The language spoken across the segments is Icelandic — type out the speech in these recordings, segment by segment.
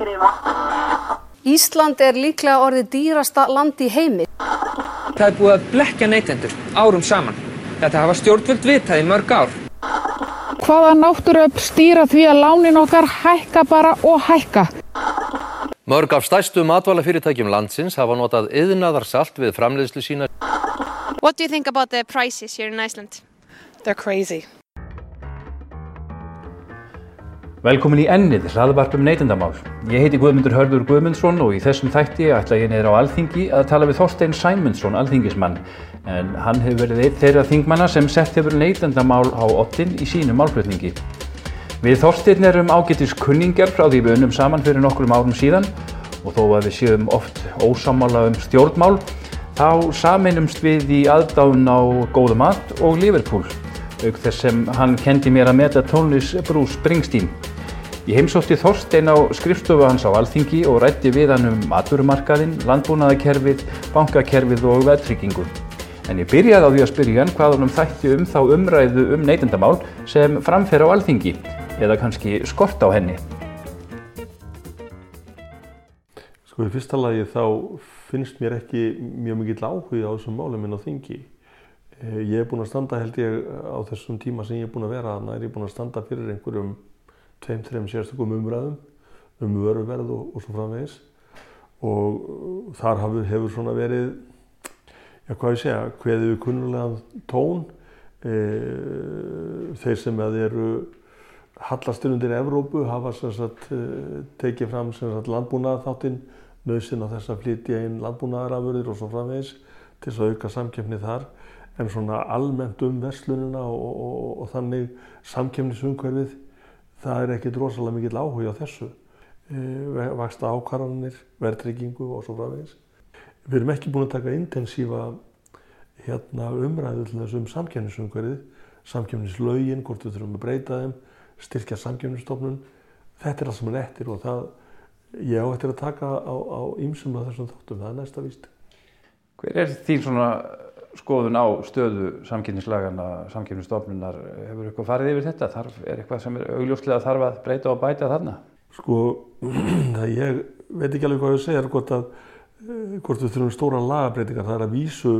skrifa. Ísland er líklega orðið dýrasta land í heimi. Það er búið að blekja neytendur árum saman. Þetta hafa stjórnvöld vitað í mörg ár. Hvaða náttúruöfl stýra því að lánin okkar hækka bara og hækka? Mörg af stærstu matvælafyrirtækjum landsins hafa notað yðnaðarsalt við framleiðslu sína. What do you think about the prices here in Iceland? They're crazy. Velkomin í ennið, hlaðvarpum neytendamál. Ég heiti Guðmundur Hörður Guðmundsson og í þessum þætti ætla ég niður á Alþingi að tala við Þorstein Sæmundsson, alþingismann. En hann hefur verið eitt þeirra þingmanna sem sett hefur neytendamál á ottin í sínum málflutningi. Við Þorstein erum ágættis kunningar frá því við unnum saman fyrir nokkrum árum síðan og þó að við séum oft ósamála um stjórnmál, þá saminumst við í aðdáðun á góða mat og Liverpool, auk þess sem hann kendi mér að meta tónlis Bruce Springsteen. Ég heimsótti Þorstein á skrifstofu hans á Alþingi og rætti við hann um atverumarkaðinn, landbúnaðakerfið, bankakerfið og veðtryggingu. En ég byrjaði á því að spyrja hann hvað hann þætti um þá umræðu um neytendamál sem framfer á Alþingi, eða kannski skort á henni. Sko í fyrsta lagi þá finnst mér ekki mjög mikill áhuga á þessum málum en á þingi. Eh, Ég er búinn að standa held ég á þessum tíma sem ég er búinn að vera þannig er ég búinn að standa fyrir einhverjum tveim, þreim sérstökum umræðum um vöruverð og, og svo framvegis. Og uh, þar hafur, hefur svona verið já hvað ég segja, hveðið við kunnulegan tón. E, þeir sem að eru hallastur undir Evrópu hafa sagt e, tekið fram landbúnaðarþáttinn nöðsinn á þess að flytja inn landbúnaðarafurðir og svo framvegis til þess að auka samkeppni þar en svona almennt um verslunina og, og, og, og þannig samkeppnisumhverfið það er ekkert rosalega mikill áhuga á þessu e, vaksta ákvarðanir, verðtryggingu og svo framvegis. Við erum ekki búin að taka intensífa hérna, umræðu til þessum samkjöfnisumhverfið, samkjöfnislaugin, hvort við þurfum að breyta þeim, styrkja samkjöfnistofnun. Þetta er allt sem er eftir og það ég á eftir að taka á, ýmsum af þessum þáttum, það er næsta víst. Hver er þín svona skoðun á stöðu samkynningslagana, samkynningsstofnunar, hefur eitthvað farið yfir þetta? Þarf, er eitthvað sem er augljóslega þarf að breyta og bæta þarna? Sko, það ég veit ekki alveg hvað ég segja, hvort, að, hvort við þurfum stóra lagabreitingar. Það er að vísu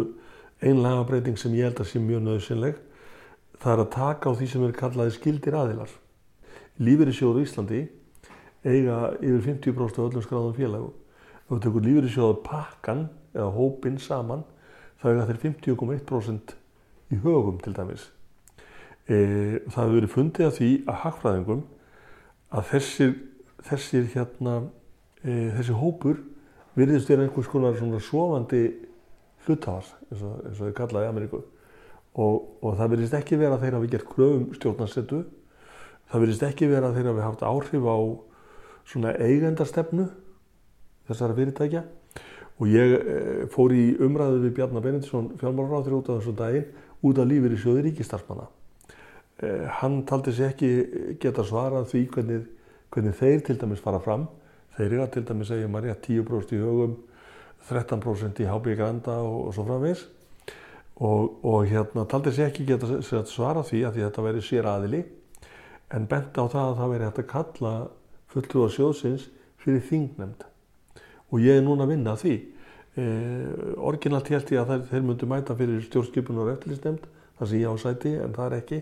einn lagabreiting sem ég held að sé mjög nöðsynleg. Það er að taka á því sem er kallaði skildir aðilar. Lífeyrissjóður í Íslandi eiga yfir 50% af öllum skráðum félagum. Ef við tökum lífeyrissjóður pakkan eða hópinn saman, þá eiga þeir 50,1% í högum til dæmis. E, það hefur verið fundið að því að hagfræðingum að þessir, þessir, hérna, e, þessi hópur virðist vera einhvers konar svona sofandi hlutafar, eins og, eins og þau kallaði í Ameríku. Og, og það virðist ekki vera að þeir hafi gert kröfum stjórnarsettu, það virðist ekki vera þeir hafi haft áhrif á svona eigendastefnu þessara fyrirtækja og ég eh, fór í umræðu við Bjarnar Benediktsson fjármálaráður út af þessu daginn út af lífið í sjóði ríkistarfsmanna. Eh, hann taldi sér ekki geta svarað því hvernig, hvernig þeir til dæmis fara fram. Þeir eru að til dæmis segja maður rétt 10% í högum, 13% í HB Granda og, og svo framvegs og, og hérna taldi sér ekki geta svarað því að því þetta væri sér aðili en bent á það að það væri hægt að kalla fulltrúa sjóðsins fyrir þingnemnd og ég er núna að vinna að því. E, orginalt held ég að þeir, þeir myndu mæta fyrir stjórnskipunar og eftirlýstemnd þar sem ég á sæti en það er ekki.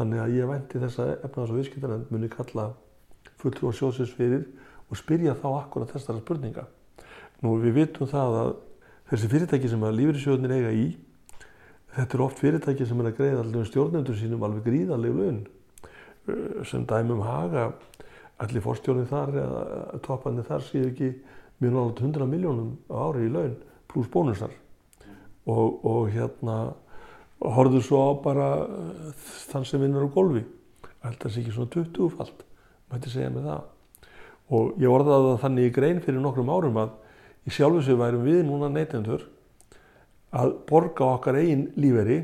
Þannig að ég vænti þess að efnaðs- og viðskiptarnefnd muni kalla fulltrúa sjóðsins fyrir og spyrja þá akkurat þessara spurninga. Nú við vitum það að þessi fyrirtæki sem að lífeyrissjóðunir eiga í þetta eru oft fyrirtæki sem er að greiða allir stjórnendur sínum alveg gríðarlega laun sem dæmum haga allir fórstjórnir þar eða toppandi þar séu ekki mjög náttúrulega 100 miljónum ári í laun pluss bónusar. Og, og hérna horfður svo á bara þann sem vinnur á golfi held að það sé ekki svona 20 falt mætti segja með það. Og ég orðaði það þannig í grein fyrir nokkrum árum að í sjálfu sig værum við núna neytendur að borga okkar eigin líferi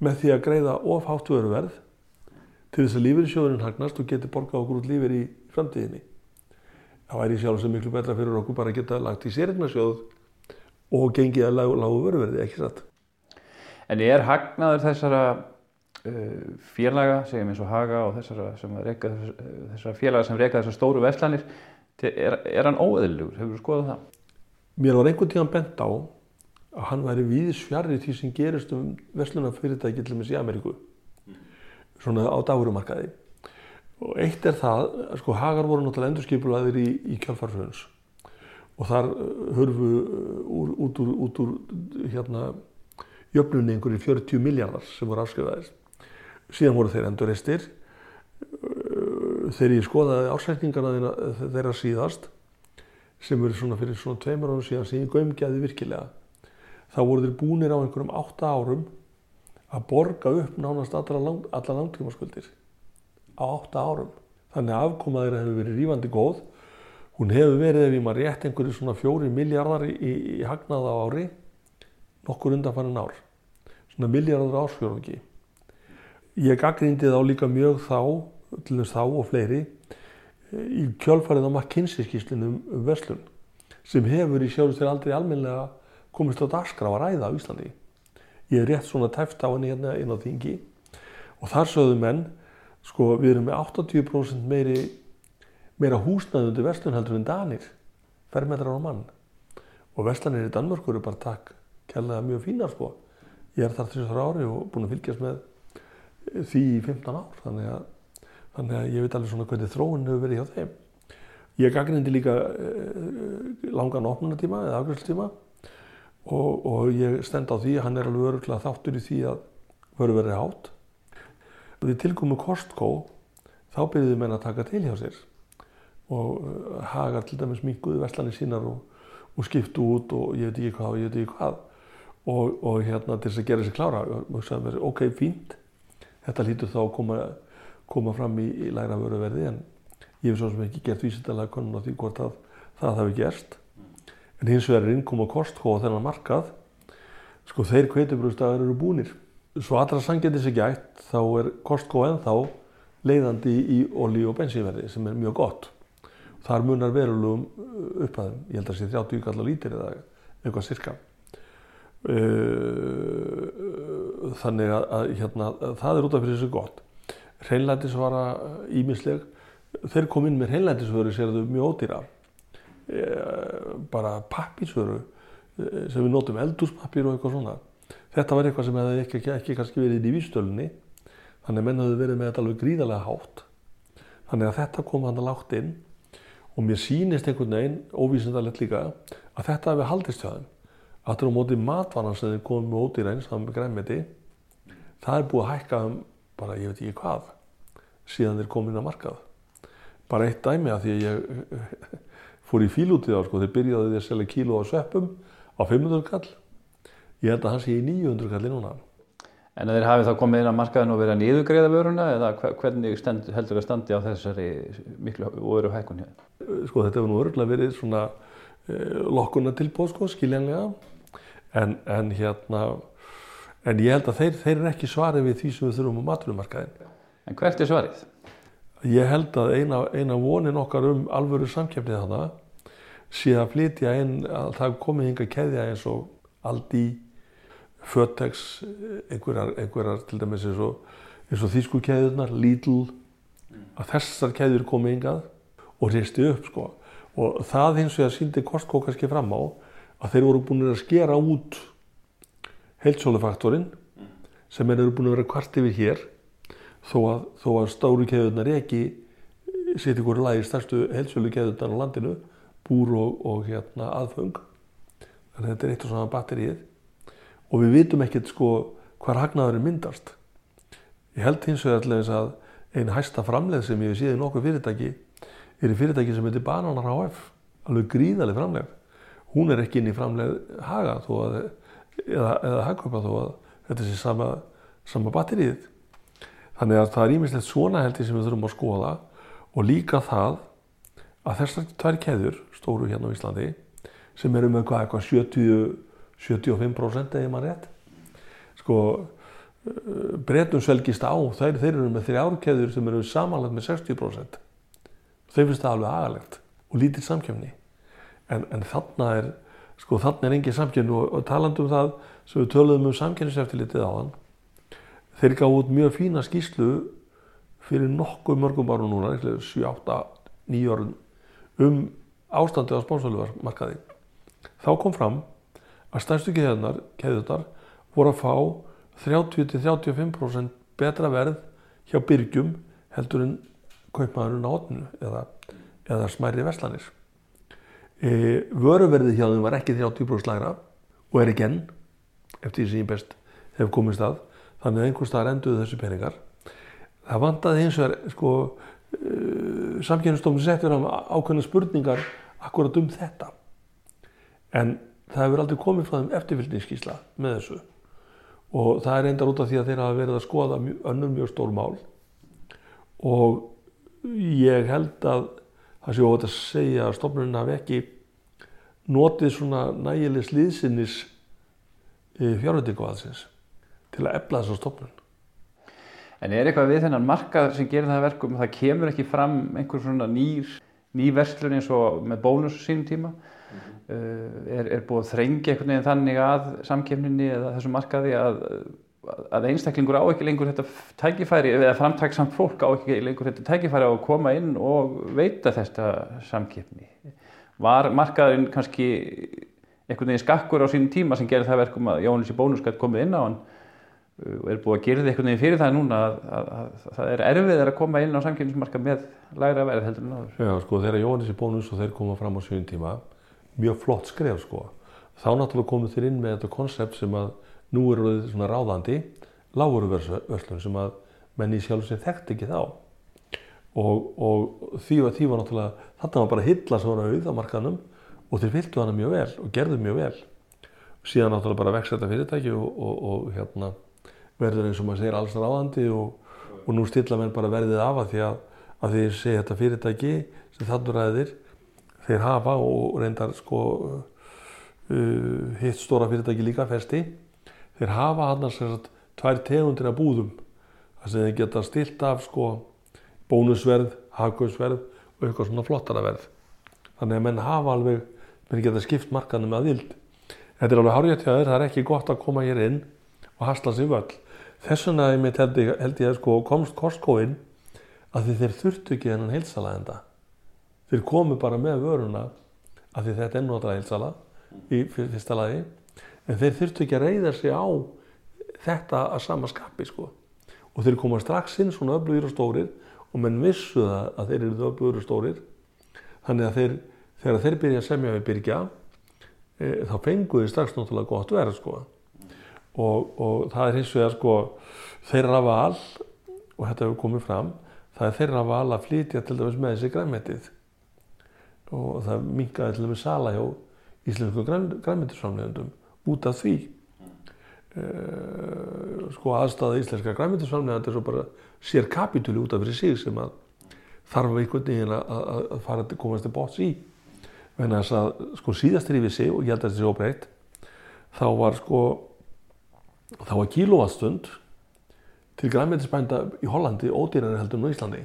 með því að greiða ofhátt vöruverð til þess að lífeyrissjóðurinn hagnast og geti borgað okkur út lífeyri í framtíðinni. Það væri sjálf sem miklu betra fyrir okkur bara að geta lagt í sérignarsjóð og gengið að lágu, lágu vöruverði, ekki satt. En er hagnaður þessara uh, félaga, segjum eins og Haga og þessara, reka, þessara félaga sem reyka þessar stóru veslanir Er, er hann óeðlugur? Hefur þú skoðað það? Mér var einhvern tíðan bent á að hann væri víðs fjarrri því sem gerist um verslunarfyrirtæki til dæmis í Ameríku svona á dagurumarkaði og eitt er það, sko Hagar voru náttúrulega endurskipulaðir í, í kjálfarfröðuns og þar uh, hörfu uh, úr, út úr, út úr hérna jöfnunni einhverju 40 miljardar sem voru afskrifaðir. Síðan voru þeir endurreistir. Þegar ég skoðaði ársækningarna þeirra síðast sem verið svona fyrir svona tveimur árum síðan sem ég gömgeði virkilega. Þá voru þeir búinir á einhverjum átta árum að borga upp nánast alla, lang, alla langtímaskuldir á átta árum. Þannig að afkomaður hefur verið rífandi góð. Hún hefur verið ef ég maður rétt einhverju svona fjóri miljardar í, í, í hagnaða ári nokkur undanfannin ár. Svona miljardar ásfjörungi ég gaggrindi þá líka mjög þá til þess þá og fleiri í kjölfarið á McKinsey skýslunum um verslun sem hefur í sjálfsvegar aldrei almenlega komist á dagskrá að ræða á Íslandi. Ég er rétt svona tæft á henni hérna inn á þingi. Og þar sögðu menn, sko við erum með 80% meiri, meira húsnaðundi verslun heldur en Danir, fermetrar á mann. Og verslanir í Danmörku eru bara takk kærlega mjög fínar sko. Ég er þar þessar ári og búin að fylgjast með því í 15 ár, þannig að þannig að ég veit alveg svona hvernig þróun hefur verið hjá þeim. Ég gaggrindi líka uh, langan opnunatíma eða afgjörðstíma og, og ég stend á því hann er alveg öruglega þáttur í því að veru verið hátt. Því tilkomu Costco þá byrjuði menn að taka til hjá sér. Og uh, hagar til dæmis minguði verslanir sínar og, og skiptu út og ég veit ekki hvað og ég veit ekki hvað. Og, og hérna til þess að gera sér klára og hugsaði mér ok, fínt, þetta lítur þá að koma koma fram í, í læra vöruverði en ég hef svo sem ekki gert vísindalega konun á því hvort að það hafi gerst. En hins vegar er innkoma Costco á þennan markað. Sko þeir kveitubrúðstafar eru búnir svo allra sangjöndis ekki ætt þá er Costco ennþá leiðandi í olí og bensínverði sem er mjög gott. Þar munar verulegum uh, upphæðum. Ég held að það sé 30 kall á lítir eða eitthvað cirka uh, þannig að, að hérna, það er út af fyrir þessu gott. Hreinlætisvara ímisleg þeir kom inn með hreinlætisvöru sér þau mjög ódýra. E, bara pappirsvöru e, sem við notum eldúspappir og eitthvað svona þetta var eitthvað sem hefði ekki, ekki, ekki kannski verið í vístölunni þannig að menn hefði verið með þetta alveg gríðarlega hátt. Þannig að þetta kom hann að látt inn. Og mér sýnist einhvern veginn óvísindalegt líka að þetta hefði haldist hjá þeim. Er á móti matvanan sem þeir komið með ódýra eins saman með græmiti það er búið að hækka um bara ég veit ekki hvað síðan þeir komin að markað. Bara eitt dæmi að því að ég fór í fíl út í þá sko þeir byrjaði því að selja kíló á sveppum á 500 kall ég held að hans sé í 900 kalli núna En þeir hafi þá komið inn á markaðin og verið að niðugreiða vöruna eða hvernig stend, heldur það standi á þessari miklu voru hækkun hér? Sko þetta hefur nú örgulega verið svona eh, lokkuna tilbóð sko skiljanlega en, en hérna en ég held að þeir, þeir eru ekki svarið við því sem við þurfum á maturumarkaðin. En hvert er svarið? Ég held að eina, eina vonin okkar um alvöru samkjöfnið þannig sé að flytja inn að það komið hinga keðja eins og Aldi, Fötex, einhverjar, einhverjar til dæmis eins og, eins og þýsku keðjurnar, Lidl, að þessar keðjur komið hingað og reysti upp sko. Og það hins vegar síndi Costco kannski fram á að þeir voru búin að skera út heilsólufaktorinn sem er eru búin að vera kvart yfir hér þó að, þó að stóru keðunar ekki setja ykkur lagi stærstu heilsólu keðunar á landinu búr og, og hérna aðföng. Þannig að þetta er eitt og svona batterið og við vitum ekkert sko hvar hagnaðurinn myndast. Ég held hins vegar allaveg að einn hæsta framleð sem ég hef síðan nokkuð fyrirtæki er í fyrirtæki sem heitir Bananar HF alveg gríðaleg framleð hún er ekki inn í framleð haga að eða, eða hagkaupa þó að þetta sé sama, sama batterið. Þannig að það er ímislegt svona heldur sem við þurfum að skoða. Og líka það að þessar tvær keður, stóru hérna á Íslandi, sem eru með hvað, eitthvað 70, 75% eða maður rétt, sko, eh, breytum svelgist á, þeir, þeir eru með þrjárkeður sem eru samanlegt með 60%. Þau finnst það alveg agalegt og lítið samkjöfni. En, en þarna er, sko þannig er engin samkynni og, og talandu um það sem við töluðum um samkynniseftilitið á hann þeir gaf út mjög fína skýslu fyrir nokkuð mörgum árum núna 7, 8, 9 árum um ástandi á spánsölumarkaði þá kom fram að stærstu keðunar, voru að fá 30-35% betra verð hjá byrgjum heldur en kaupmaðurinn á hotninu eða, eða smæri veslanir. E, vöruverðið hjá þeim var ekki 30% lagra og er ekki enn eftir því sem ég best hef komist að þannig að einhvers staðar enduðu þessu peningar. Það vandaði hins vegar sko, uh, samkynastofnum settur á ákveðna spurningar akkurat um þetta en það hefur aldrei komið frá þeim eftirfylgningsskísla með þessu og það er endar út af því að þeir hafa verið að skoða mjög, önnur mjög stór mál og ég held að það sé óvægt að segja að stofnunum hafi ekki notið svona nægileg slíðsinnis fjárveitingu aðsins til að efla þessa stofnun. En er eitthvað við þennan markað sem gerir það verkum það kemur ekki fram einhver svona nýr, ný verslun eins og með bónus sínum tíma? -hmm. er, er búið að þrengja einhvern veginn þannig að samkefninni eða þessum markaði að, að einstaklingur á ekki lengur þetta tækifæri eða framtæksamt fólk á ekki lengur þetta tækifæri á að koma inn og veita þetta samkefni? Var markaðurinn kannski einhvern veginn skakkur á sínum tíma sem gerir það verkum að Jóhannes í bónuskatt komið inn á hann og er búið að gera þetta einhvern veginn fyrir það núna að, að, að, að það er erfið að koma inn á samkynningsmarka með læra verð heldur en áður. Já, sko, þegar Jóhannes í bónus og þeir koma fram á sjöjum tíma, mjög flott skref, sko. Þá náttúrulega komið þeir inn með þetta konsept sem að nú eru svona ráðandi, lágurverðslun sem að menni sjálf sem þekkt ekki þá. Og, og því var því var náttúrulega, þetta var bara hilla svona auð á markanum og þeir fylgdu hana mjög vel og gerðu mjög vel. Síðan náttúrulega bara vext þetta fyrirtæki og, og, og hérna verður eins og maður segir alls ráðandi og, nú stilla menn bara verðið af að því að, að því segja þetta fyrirtæki sem þannig ræðir þeir hafa og reyndar sko uh, hitt stóra fyrirtæki líka festi þeir hafa hann að tvær tegundir af búðum þar sem þeir geta stilt af sko bónusverð, hagkauðsverð og eitthvað svona flottara verð. Þannig að menn hafa alveg menn geta skipt markanum að vild þetta er alveg hárjætt hjá þeir, það er ekki gott að koma hér inn og hasla sig völl. Þess vegna held ég, að sko komst Costco-inn að þeir þurftu ekki þennan heilsalæðenda þeir komu bara með vöruna að því þetta er náttúrulega heilsala í fyrsta lagi en þeir þurftu ekki að reyða sig á þetta að sama skapi sko. Og þeir koma strax inn svona öflugir og stórir og menn vissu það að þeir eru öflugir og stórir. Þannig að þeir, þegar þeir byrja að semja við byrja e, þá fenguði strax náttúrulega gott verð sko. Og, og það er hins vegar sko þeirra val og þetta hefur komið fram það er þeirra val að flytja til dæmis með þessi græmitið og það minkaði til dæmis sala hjá íslensku græmitisframlegundum út af því. Uh, sko aðstæða íslenska græmitisframlegandi er svo bara sér kapitúli út af fyrir sig sem að þarf einhvern veginn að fara að komast til bóts í. Þess að sko síðast er í vissi og ég held að þetta sé óbreytt þá var sko þá var kílóvatstund til grænmætisbænda í Hollandi ódýrari heldur á Íslandi.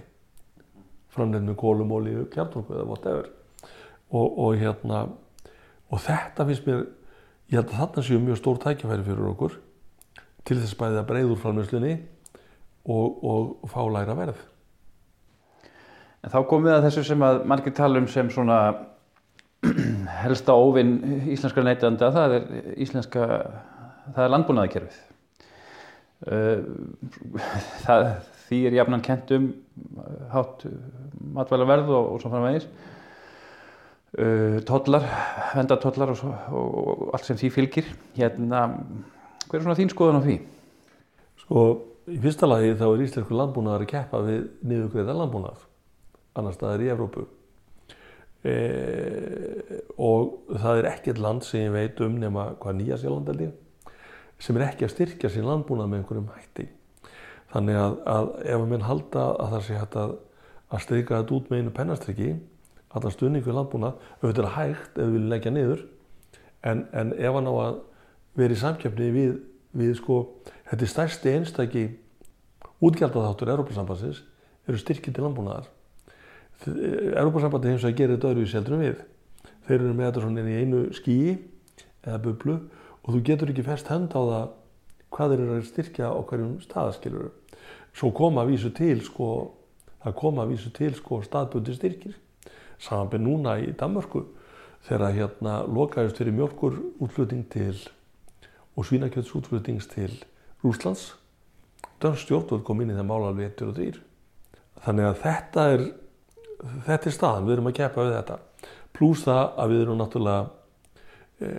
Framlegð með kólum, olíu, kjartorku eða whatever og, og hérna og þetta finnst mér ég held að þarna séu mjög stór tækjafæri fyrir okkur til þess bæðið að breyður framleyslinni og, og, fá læra verð En þá komum við að þessu sem að margir tala um sem svona helsta óvinn íslenska neytanda, það er íslenska það er landbúnaðarkerfið. Það, því er jafnan kent um hátt matvælaverð og, og svo framvegis. Tollar, vendatollar og, og, og allt sem því fylgir. Hérna, hver er svona þín skoðan á því? Sko, í fyrsta lagi þá er íslensku landbúnaðar að keppa við niðugreiða landbúnaðar, annar staðar í Evrópu. E, og það er ekkert land sem ég veit um nema hvað Nýja Sjálfland líka sem er ekki að styrkja sín landbúnað með einhverjum hætti. Þannig að, að ef að minn halda að það sé hægt að, að stryka þetta út með einu pennastriki, allar stuðning við landbúnað, auðvitað er hægt ef við viljum leggja niður, en, en ef hann á að vera í samkjöfni við, við sko, þetta er stærsti einstaki útgjaldadáttur Európa-sambansins, eru styrkið til landbúnaðar. Európa-sambandi hins vegar gerir þetta öðruvísi heldur en við. Þeir eru með þetta svona í einu skíi eða bublu og þú getur ekki fest hend á það hvað þeir eru að styrkja á hverjum staðaskiluru. Svo koma að vísu til sko, það koma að vísu til sko staðbundi styrkir samanbyrð núna í Danmörku þegar hérna lokaðist fyrir mjölkur útflutning til og svínakjöts útflutnings til Rúslands. Dönsk stjórnvöld kom inn í það mála alveg ettur og dýr. Þannig að þetta er, þetta er staðan, við erum að keppa við þetta. Plús það að við erum náttúrulega e,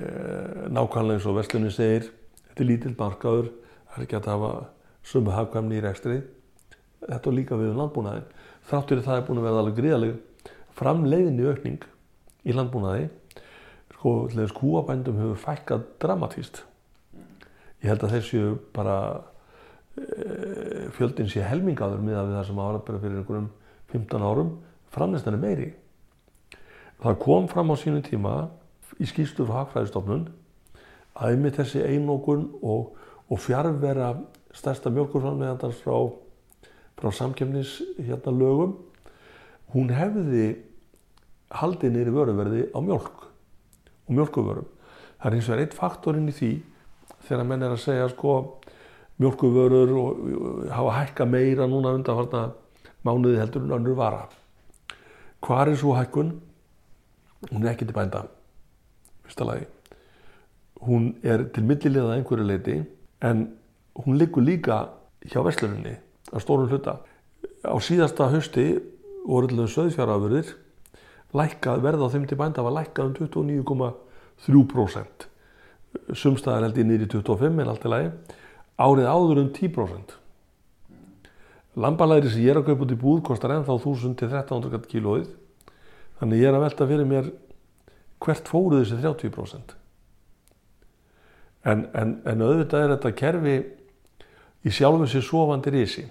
nákvæmlega eins og Vestlunni segir, þetta er lítill markaður, það er ekki að hafa sömu hafkvæmni í rekstrið. Þetta er líka við um landbúnaðin. Þráttur það er búin að verða alveg gríðaleg framleiðinni aukning í landbúnaði. Sko, húabændum hefur fækkað dramatíst. Ég held að þessu bara e, fjöldin sé helmingaður miða við það sem ára bara fyrir einhverjum 15 árum framleystan er meiri. Það kom fram á sínu tíma í skýrstu frá Hagfræðistofnun að einmitt þessi einókun og, og fjárvera stærsta mjölkurframleðandans frá, frá samkjöfnis hérna lögum, hún hefði haldið nýri vöruverði á mjölk og mjölkuvörum. Það er eins og er eitt faktorinn í því þegar menn er að segja sko mjölkuvörur og hafa hækka meira núna undanfarna mánuði heldur en önnur vara. Hvar er svo hækkun? Hún er ekki til bænda, fyrsta lagi. Hún er til millilega einhverju leiti en hún liggur líka hjá Vestluninni á stórum hluta. Á síðasta hausti þau söðfjárafurðir verða á þeim til bænda var lækkað um 29,3%. Sumstaðar held ég nýri 25 en allt í lagi. Árið áður um 10%. Lambalæri sem ég er að kaupa út í búð kostar ennþá 1000-1300 kílóið. Þannig ég er að velta fyrir mér hvert fóruð þessi 30%. En, en, en auðvitað er þetta kerfi í sjálfum sér sofandi risi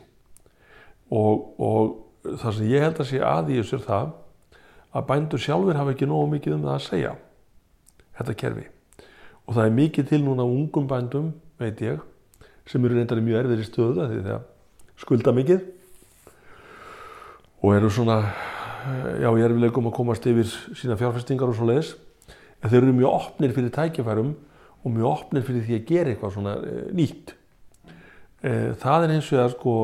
og, og það sem ég held að sé að í þessu er það að bændur sjálfur hafa ekki nógu mikið um það að segja þetta kerfi. Og það er mikið til núna ungum bændum veit ég sem eru reyndar í mjög erfiðri stöðu því það skulda mikið og eru svona já ég er viðlegum að komast yfir sína fjárfestingar og svo leiðis en þeir eru mjög opnir fyrir tækjafærum og mjög opnir fyrir því að gera eitthvað svona e, nýtt. E, það er eins og það sko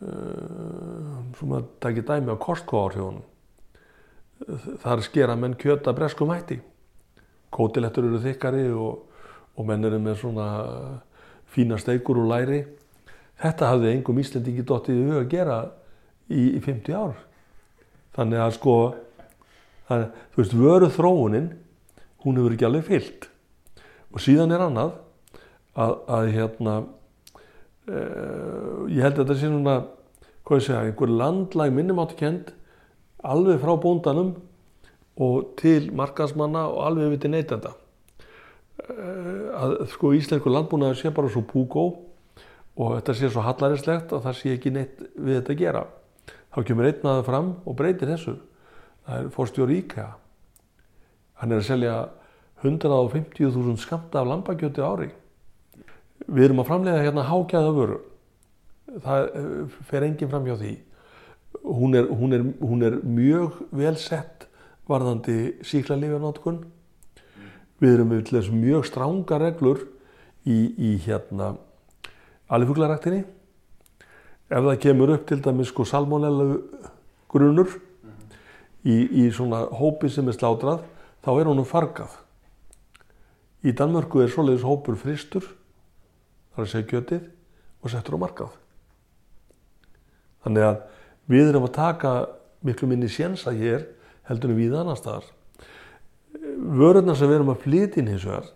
svona það ekki dæmi á Costco áhrifunum þar skera menn kjöta breskum hætti. Kótilettur eru þykkari og, og menn eru með svona fína steikur og læri. Þetta hafði engum Íslendingi dottið í hug að gera í, í 50 ár. Þannig að sko það, þú veist vöru þróunin hún hefur ekki alveg fyllt. Og síðan er annað að, að hérna ég held að þetta sé núna hvað ég segja, einhver landlæg minnumáttu kend alveg frá bóndanum og til markasmanna og alveg við til neytenda. Uh, að sko íslensku landbúnaður sé bara svo púkó og þetta sé svo hallarislegt að það sé ekki neitt við þetta að gera. Þá kemur einn aðeins fram og breytir þessu. Það er fórstjóri íkja hann er að selja 150.000 skamta af lambakjöti ári. Við erum að framlega hérna hákjæða vöru. Það eh, fer enginn fram hjá því. Hún er, hún er, hún er mjög vel sett varðandi síklarlífjarnátkun. Við erum þess mjög stránga reglur í, í hérna alifuglaræktinni. Ef það kemur upp til dæmis sko salmonellu grunur í, í svona hópi sem er slátrað, þá er honum fargað. Í Danmörku er svoleiðis hópur fristur, þar að segja götið, og settur á markað. Þannig að við erum að taka miklu minni sjensa hér heldur við annar staðar. Vörðuna sem við erum að flytja inn hins vegar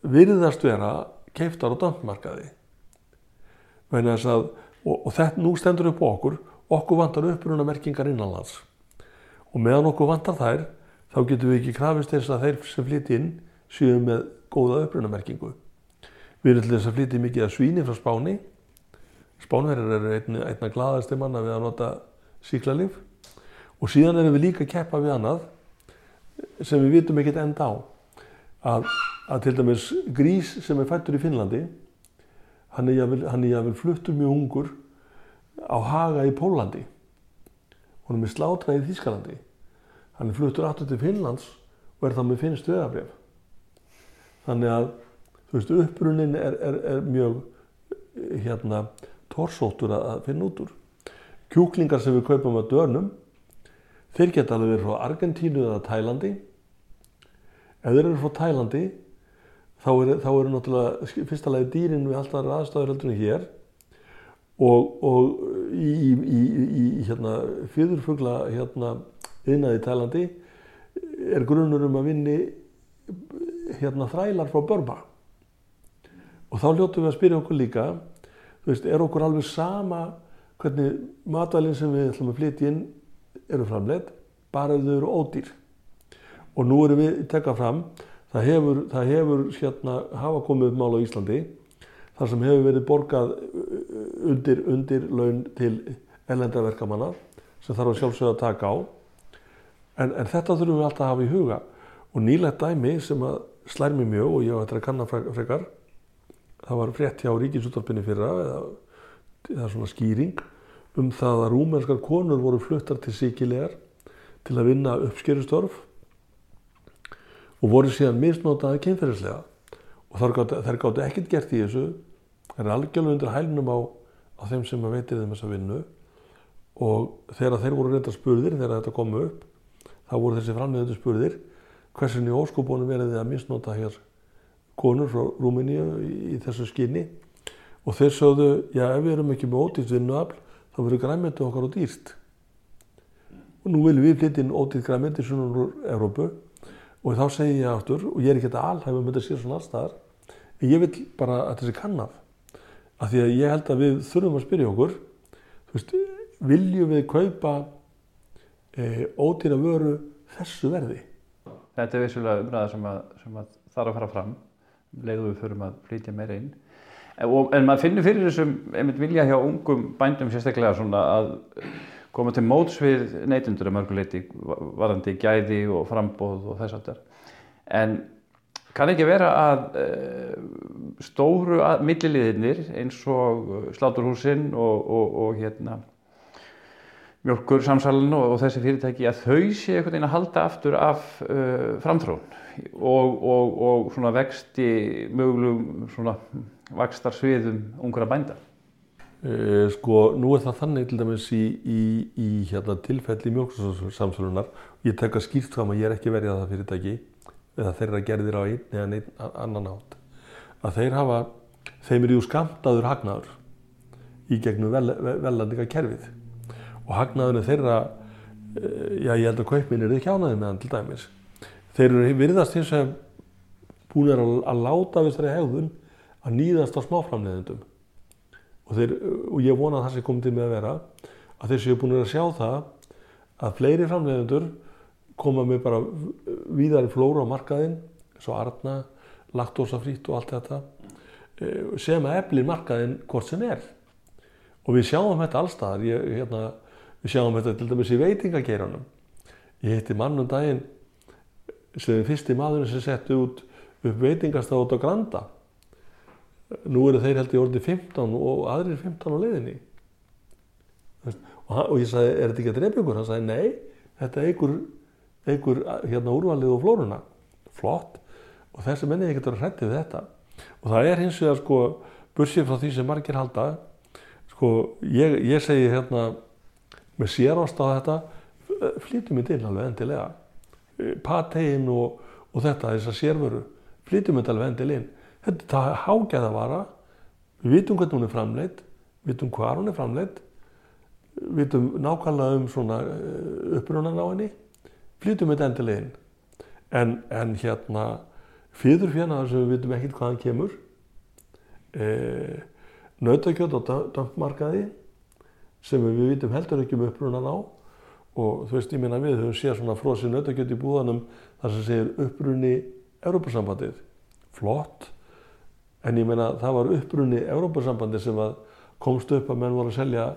virðast vera keiftar á dansmarkaði. Að, og, og þetta nú stendur upp á okkur, okkur vantar uppruna merkingar innanlands. Og meðan okkur vantar þær, þá getum við ekki krafist þess að þeir sem flytja inn séu með góða upprunamerkingu. Við erum til þess að flytja mikið að svíni frá Spáni. Spánverðar eru einna, einna gladasti manna við að nota síklarlif og síðan erum við líka að keppa við annað sem við vitum ekkert enda á. Að, að til dæmis grís sem er fættur í Finnlandi, hann er jáfnvel fluttur mjög ungur á haga í Pólandi. Hún er með slátraði í Þískalandi. Hann er fluttur aftur til Finnlands og er þá með finnst veðabref þannig að þú veist uppbrunnin er, er, er mjög hérna torsóttur að finna út úr. Kjúklingar sem við kaupum að dörnum þeir geta alveg verið frá Argentínu eða Tælandi. Ef þeir eru frá Tælandi þá eru, þá eru náttúrulega fyrsta lagi dýrin við alltaf aðstæður heldur en hér. Og, og í, í, í, í hérna, fyrðurfugla hérna, innaði Tælandi er grunnur um að vinni hérna, þrælar frá Börba og þá hljóttum við að spyrja okkur líka þú veist, er okkur alveg sama hvernig matvælinn sem við ætlum að flytja inn eru framleitt bara ef þau eru ódýr? Og nú erum við tekað fram það hefur, það hefur hérna hafa komið upp mál á Íslandi þar sem hefur verið borgað undir, undir laun til ellendaverkamanna sem þarf að sjálfsögða að taka á. En, en þetta þurfum við alltaf að hafa í huga. Og nýlegt dæmi sem að slær mér mjög og ég á þetta að kanna frekar það var frétt hjá Ríkisúttarpinni fyrra eða, eða svona skýring um það að rúmenskar konur voru fluttar til síkilegar til að vinna uppskerustörf og voru síðan misnótaði kynferðislega. Og þær gáttu, ekkert gert í þessu þær er algjörlega undir hælnum á, á þeim sem veitir þeim þessa vinnu. Og þegar þeir voru reynda spurðir þegar þetta kom upp þá voru þessi framleiðandi spurðir hversin í óskubónum verði að misnóta hér konur frá Rúmeníu í, í þessu skinni og þeir sögðu, já ef við erum ekki með ódýrt vinnuafl þá verður græmyndi okkar á dýrst og nú viljum við flytja inn ódýrt græmyndi svona úr Európu og þá segi ég aftur, og ég er ekki þetta alhæfum með þetta sér svona allstaðar en ég vil bara að þessi kannaf af því að ég held að við þurfum að spyrja okkur þú veist, viljum við kaupa e, ódýra vöru þessu verði? Þetta er vissulega umræða sem, að, sem að þarf að fara fram leiðu við förum að flytja meira inn. En, og, en maður finnir fyrir þessum einmitt vilja hjá ungum bændum sérstaklega svona að koma til móts við neytundur að mörguleiti varðandi gæði og frambóð og þess aftar en kann ekki vera að e, stóru milliliðinir eins og sláturhúsin og, og, og hérna mjölkur samsalun og, og þessi fyrirtæki að þau sé einhvern veginn að halda aftur af uh, framtrón og, og, og svona vexti mögulegum svona vakstar sviðum ungra bænda. Uh, sko, nú er það þannig til dæmis í, í, í hérna, tilfelli mjölkursamsalunar ég tek að skýrt fram að ég er ekki verið að það fyrirtæki eða þeirra gerðir á einn eða einn annan átt að þeir hafa, þeim eru skamtaður hagnaður í gegnum vel, velandinga kerfið og hagnaðinu þeirra já ég held að kaupminn er ekki ánaði með hann til dæmis. Þeir eru virðast eins og búin að, að láta við þessari hegðun að nýðast á smáframleðendum og, og ég vona að það sé komið til með að vera að þeir séu búin að sjá það að fleiri framleðendur koma með bara víðari flóra á markaðinn svo arna, laktósafrít og allt þetta sem að eflir markaðinn hvort sem er. Og við sjáum þetta allstaðar ég, hérna, Við sjáum þetta til dæmis í veitingageiranum. Ég hitti mannum daginn sem fyrsti maðurinn sem setti út upp veitingastaf út á Granda. Nú eru þeir held í orði 15 og aðrir 15 á leiðinni. Og, og ég sagði, er þetta ekki að drepa ykkur? Hann sagði, nei, þetta eigur, eigur hérna úrvalið og flórunna. Flott. Og þessi menni ekkert að hrætti við þetta. Og það er hins vegar sko, bursið frá því sem margir halda, sko, ég, ég segi hérna, með sérást á þetta. Flytjum við til alveg endilega. Patein og, og þetta þessar sérvöru flytjum við alveg endilega þetta er hágæða vara við vitum hvernig hún er framleitt við vitum hvað hún er framleitt við vitum nákvæmlega um svona upprunan á henni flytjum við endilega en, en hérna fyrir fjanaðar sem við vitum ekkert hvaðan kemur. E, nautakjöld á dömpmarkaði sem við vitum heldur ekki um upprunan á og þú veist, ég minna við höfum séð svona frosið nautakjöld í búðanum þar sem segir upprunni Európa-sambandið. Flott, en ég minna það var upprunni Európa-sambandið sem komst upp að menn voru að selja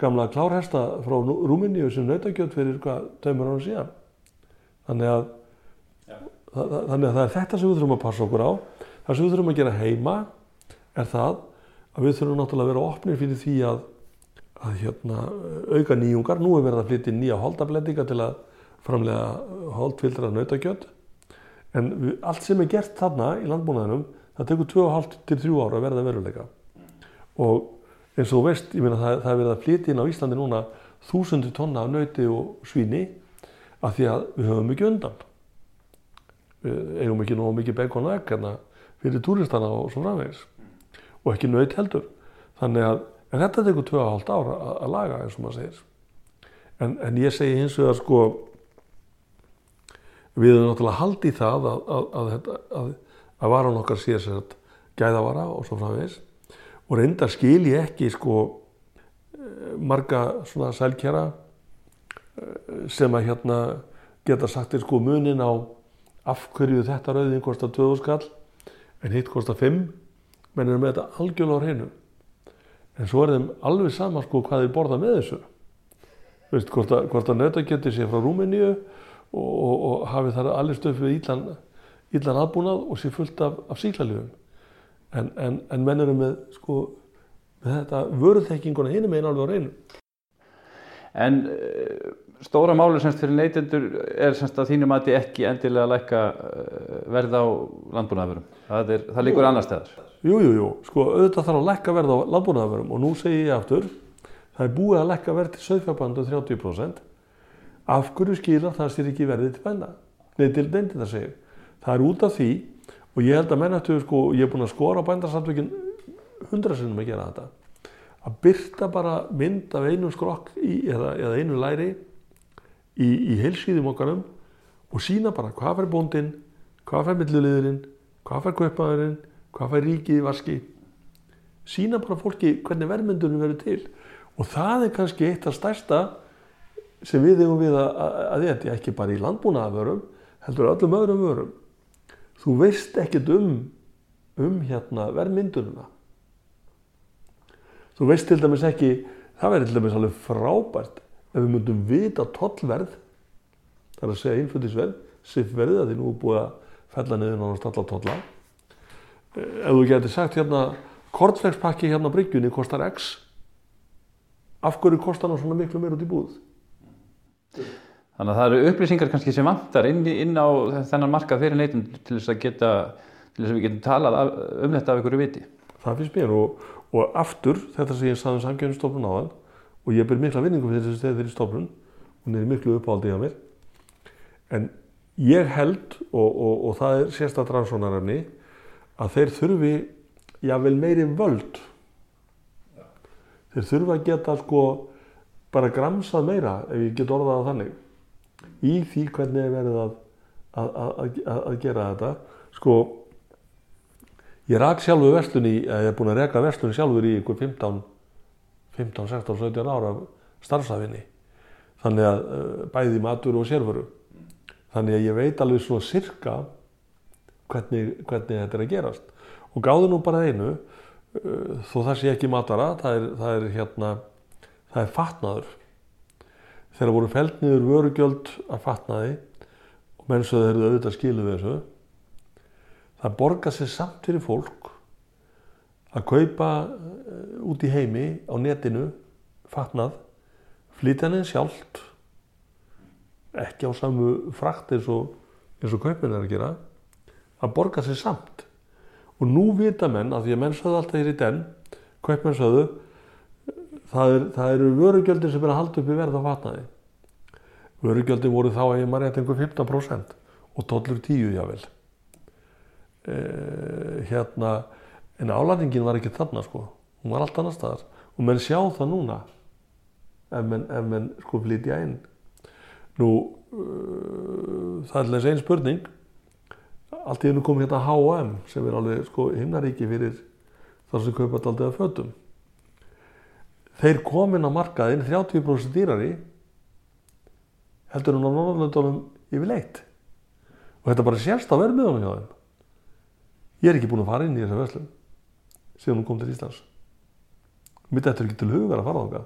gamla klárhesta frá Rúminíu sem nautakjöld fyrir hvað taumur ára síðan. Þannig að, ja. það, þannig að það er þetta sem við þurfum að passa okkur á. Það sem við þurfum að gera heima er það að við þurfum náttúrulega að vera opnir fyrir því að að hérna, auka nýjungar. Nú er verið að flytja nýja holdablendinga til að framlega holdfildra nautakjöld. En allt sem er gert þarna í landbúnaðinum, það tekur 2,5 til 3 ára að verða veruleika. Og eins og þú veist, ég meina það, það er verið að flytja inn á Íslandi núna þúsundi tonna af nauti og svíni af því að við höfum ekki undan. Við eigum ekki nógu mikið bacon og egg hérna fyrir túristana og svo framvegis og ekki naut heldur. Þannig að en þetta tekur 2,5 ára að, laga eins og maður segir. En, en ég segi hins vegar sko við erum náttúrulega haldið í það að, að, að, að, varan okkar sé sér að gæðavara og svo framvegis. Og reyndar skil ég ekki sko marga svona sælkjara eh, sem að hérna geta sagt þér sko munin á af hverju þetta rauðin kostar 2000 skall en hitt kostar 5 menn eru með þetta algjörlega á hreinu en svo er þeim alveg sama sko hvað þeir borða með þessu. Veist, hvort að, að nautakjöti sé frá Rúmeníu og, og, og hafi þar allir stöf við íllan, íllan aðbúnað og sé fullt af, af síklarljöfum en, en, en menn eru með sko með þetta vöruþekkinguna hinum einn alveg á reynu En uh, stóra máli semst fyrir neytendur er semst að þínum að ekki endilega lækka uh, verð á landbúnaðafurum. Það, er, það líkur annar stæðar. Jú, jú, jú, sko auðvitað þarf að lekka verð á landbúnaðarvörum og nú segi ég aftur það er búið að lekka verð til söðfjárbandu 30% af hverju skýra það sér ekki verðið til bænda? Nei til dendi það segir. Það er út af því og ég held að menn eftir sko, ég er búin að skora bændarsamtökin hundra sinnum að gera þetta að byrta bara mynd af einu skrokk í, eða, eða einu læri í, í heilsýðum okkarum og sína bara hvað fær bóndinn hvað fær millilegurinn hvað fær kaupmaðurinn hvað fær ríkið í vaski. Sína bara fólki hvernig verðmyndunum verður til. Og það er kannski eitt af stærsta sem við eigum við að, að, að þetta ekki bara í landbúnaðavörum heldur öllum öðrum vörum. Þú veist ekkert um um hérna verðmyndununa þú veist til dæmis ekki það verður til dæmis alveg frábært ef við myndum vita tollverð það er að segja innflutningsverð siffverðið að því nú er búið að fella niður nánast alla tolla ef þú getur sagt hérna kortflexpakki hérna á bryggjunni kostar X af hverju kostar hann svona miklu meir út í búð Þannig að það eru upplýsingar kannski sem vantar inn, inn á þennan markað fyrir neytendur til þess að geta til þess að við getum talað af, um þetta af einhverju viti. það finnst mér og, og aftur þetta sem ég sagði um samgjöfnstofnun áðan og ég ber mikla vinningu fyrir þessi stefið í stofnun hún er miklu uppáldi á mér en ég held og, og, og það er sérstætt rannsónarefni að þeir þurfi jável meiri völd. Þeir þurfa að geta sko bara gramsað meira ef ég get orðað það þannig í því hvernig er verið að, að, að, að gera þetta. Sko ég rak sjálfur verslun í ég er búin að reka verslun sjálfur í ykkur 15 15, 16, 17 ára starfsafinni þannig að uh, bæði matur og sérfuru þannig að ég veit alveg svona sirka hvernig, hvernig þetta er að gerast. Og gáðu nú bara einu uh, þó það sé ekki matara það er, það er hérna það er fatnaður. Þegar voru feld niður vörugjöld af fatnaði og menn svo þeir eru auðvitað skilu við þessu það borgar sér samt fyrir fólk að kaupa eh, út í heimi á netinu fatnað, flytja hann inn sjálft ekki á samu frakt eins og, og kaupin er að gera. Að borga sér samt. Og nú vita menn að því að menn sögðu alltaf hér í den kaupmenn sögðu það, er, það eru vörugjöldin sem er að halda upp í verð á fatnaði. Vörugjöldin voru þá ég maður rétt einhver 15% og tollur 10 jável hérna en álætingin var ekki þarna sko. Hún var allt annar staðar. Og menn sjá það núna ef menn, ef menn sko flytja inn. Nú uh, það er þess einn spurning. Allt í hennu kom hérna H&M sem er alveg sko himnaríki fyrir þar sem kaupa alltaf að fötum. Þeir komin á markaðin 30% dýrari heldur hún á Norðurlöndunum yfirleitt. Og þetta bara sérst á verðmiðunum hjá þeim ég er ekki búin að fara inn í þessa verslun síðan hún kom til Íslands mitt eftir ekki til hugar að fara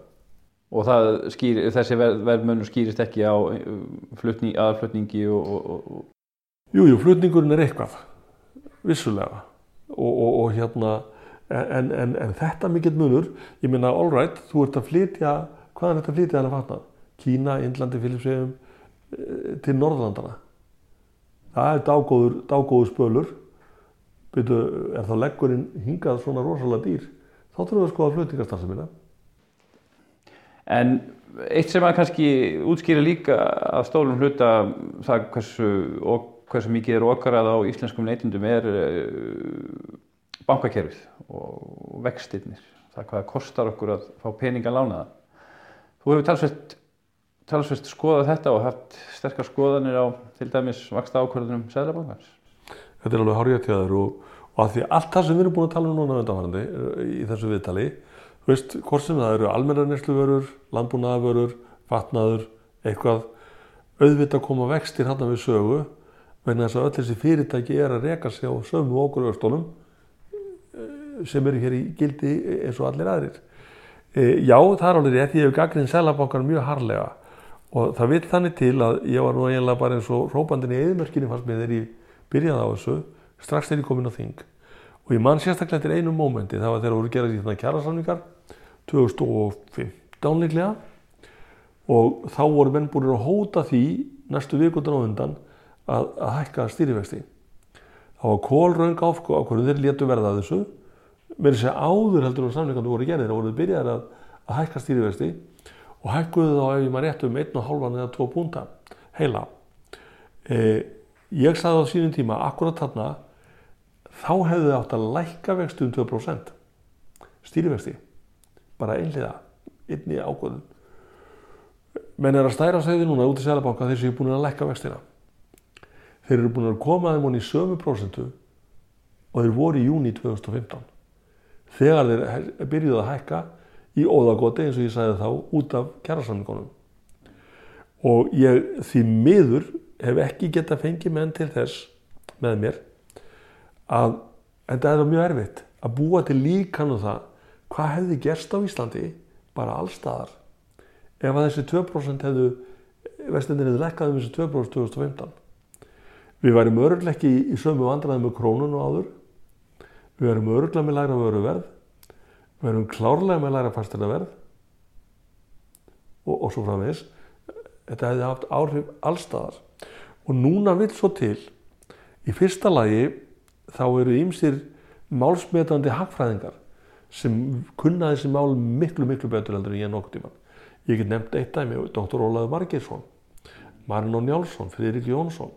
Og það skýr, þessi verð, verðmönnur skýrist ekki á uh, flutning, aðflutningi og, og, og, Jú, jú, flutningurinn er eitthvað, vissulega. Og, og, og hérna, en, en, en þetta mikill munur, ég minna, all right, þú ert að flytja, hvaðan er þetta að flytja þennan fatnað? Kína, Indlandi, Filipsheim, til Norðlandana. Það er dágóður, dágóður spölur. Byrju, er þá leggurinn hingað svona rosalega dýr? Þá þurfum við að skoða flutningastarfsemina. En eitt sem að kannski útskýra líka að stólum hluta það hversu, hversu mikið er okarað á íslenskum neytundum er uh, bankakerfið og vextinnir. Það hvað kostar okkur að fá peninga lánaða. Þú hefur talsveit, talsveit skoðað þetta og haft sterkar skoðanir á til dæmis vaksta ákvörðunum Sæðlabankans. Þetta er alveg hárið til þaður og, og að því allt það sem við erum búin að tala um núna undanfærandi í þessu viðtali, þú veist, hvort sem það eru almenna nesluvörur, landbúnaðavörur, fatnaður, eitthvað, auðvitað koma vextir hann við sögu vegna þess að öll þessi fyrirtæki er að reka sig á sömu okkur östónum sem eru hér í gildi eins og allir aðrir. E, já, það er alveg rétt, ég hef gaggrinn selabankar mjög harlega og það vil þannig til að ég var nú eiginlega bara eins og rópandin í eðimörkinni fannst þegar ég byrjaði á þessu, strax þegar ég kom inn á þing og ég man sérstaklega til einu mómenti, það var þegar voru gerað í þarna kjærasamningar 2015 líklega og þá voru menn búin að hóta því næstu vikundan á undan að, að hækka stýrivexti. Það var kólraung ákvörðu þeir létu verða að þessu þess að áður heldur og samlingarnir voru gerðir og voruð byrjaðir að, að hækka stýrivexti og hækkuðu þá ef ég maður rétt um 1,5 eða 2 púnta heila. E, ég sagði á sínum tíma, akkurat þarna, þá hefðu þið átt að lækka vexti um 2% stýrivexti, bara einliða, einni ákvörðun. Menn er að stæra segði núna út í Sælabanka þeir séu búin að lækka vextina. Þeir eru búin að koma þeim honni í sömu prosentu og þeir voru í júni 2015 þegar þeir byrjuði að hækka í óðagoti eins og ég sagði þá út af kjærasamningunum og ég því miður hef ekki geta fengið menn til þess með mér að þetta er mjög erfitt að búa til líkan og það hvað hefði gerst á Íslandi bara allstaðar ef að þessi 2% hefðu vestendin hefði lekkað um þessi 2% 2015 við værim öruglega ekki í sömu vandræði með krónun og áður. Við erum öruglega með læra vöruverð, við erum klárlega með læra fasteinaverð og, og svo framvegis. Þetta hefði haft áhrif allstaðar. Og núna vil svo til, í fyrsta lagi þá eru ýmsir málsmetandi hagfræðingar sem kunna þessi mál miklu, miklu betur heldur en ég nokkur tíman. Ég get nefnt eitt dæmi, Dr. Ólaður Margeirsson, Marino Njálsson, Friðrik Jónsson.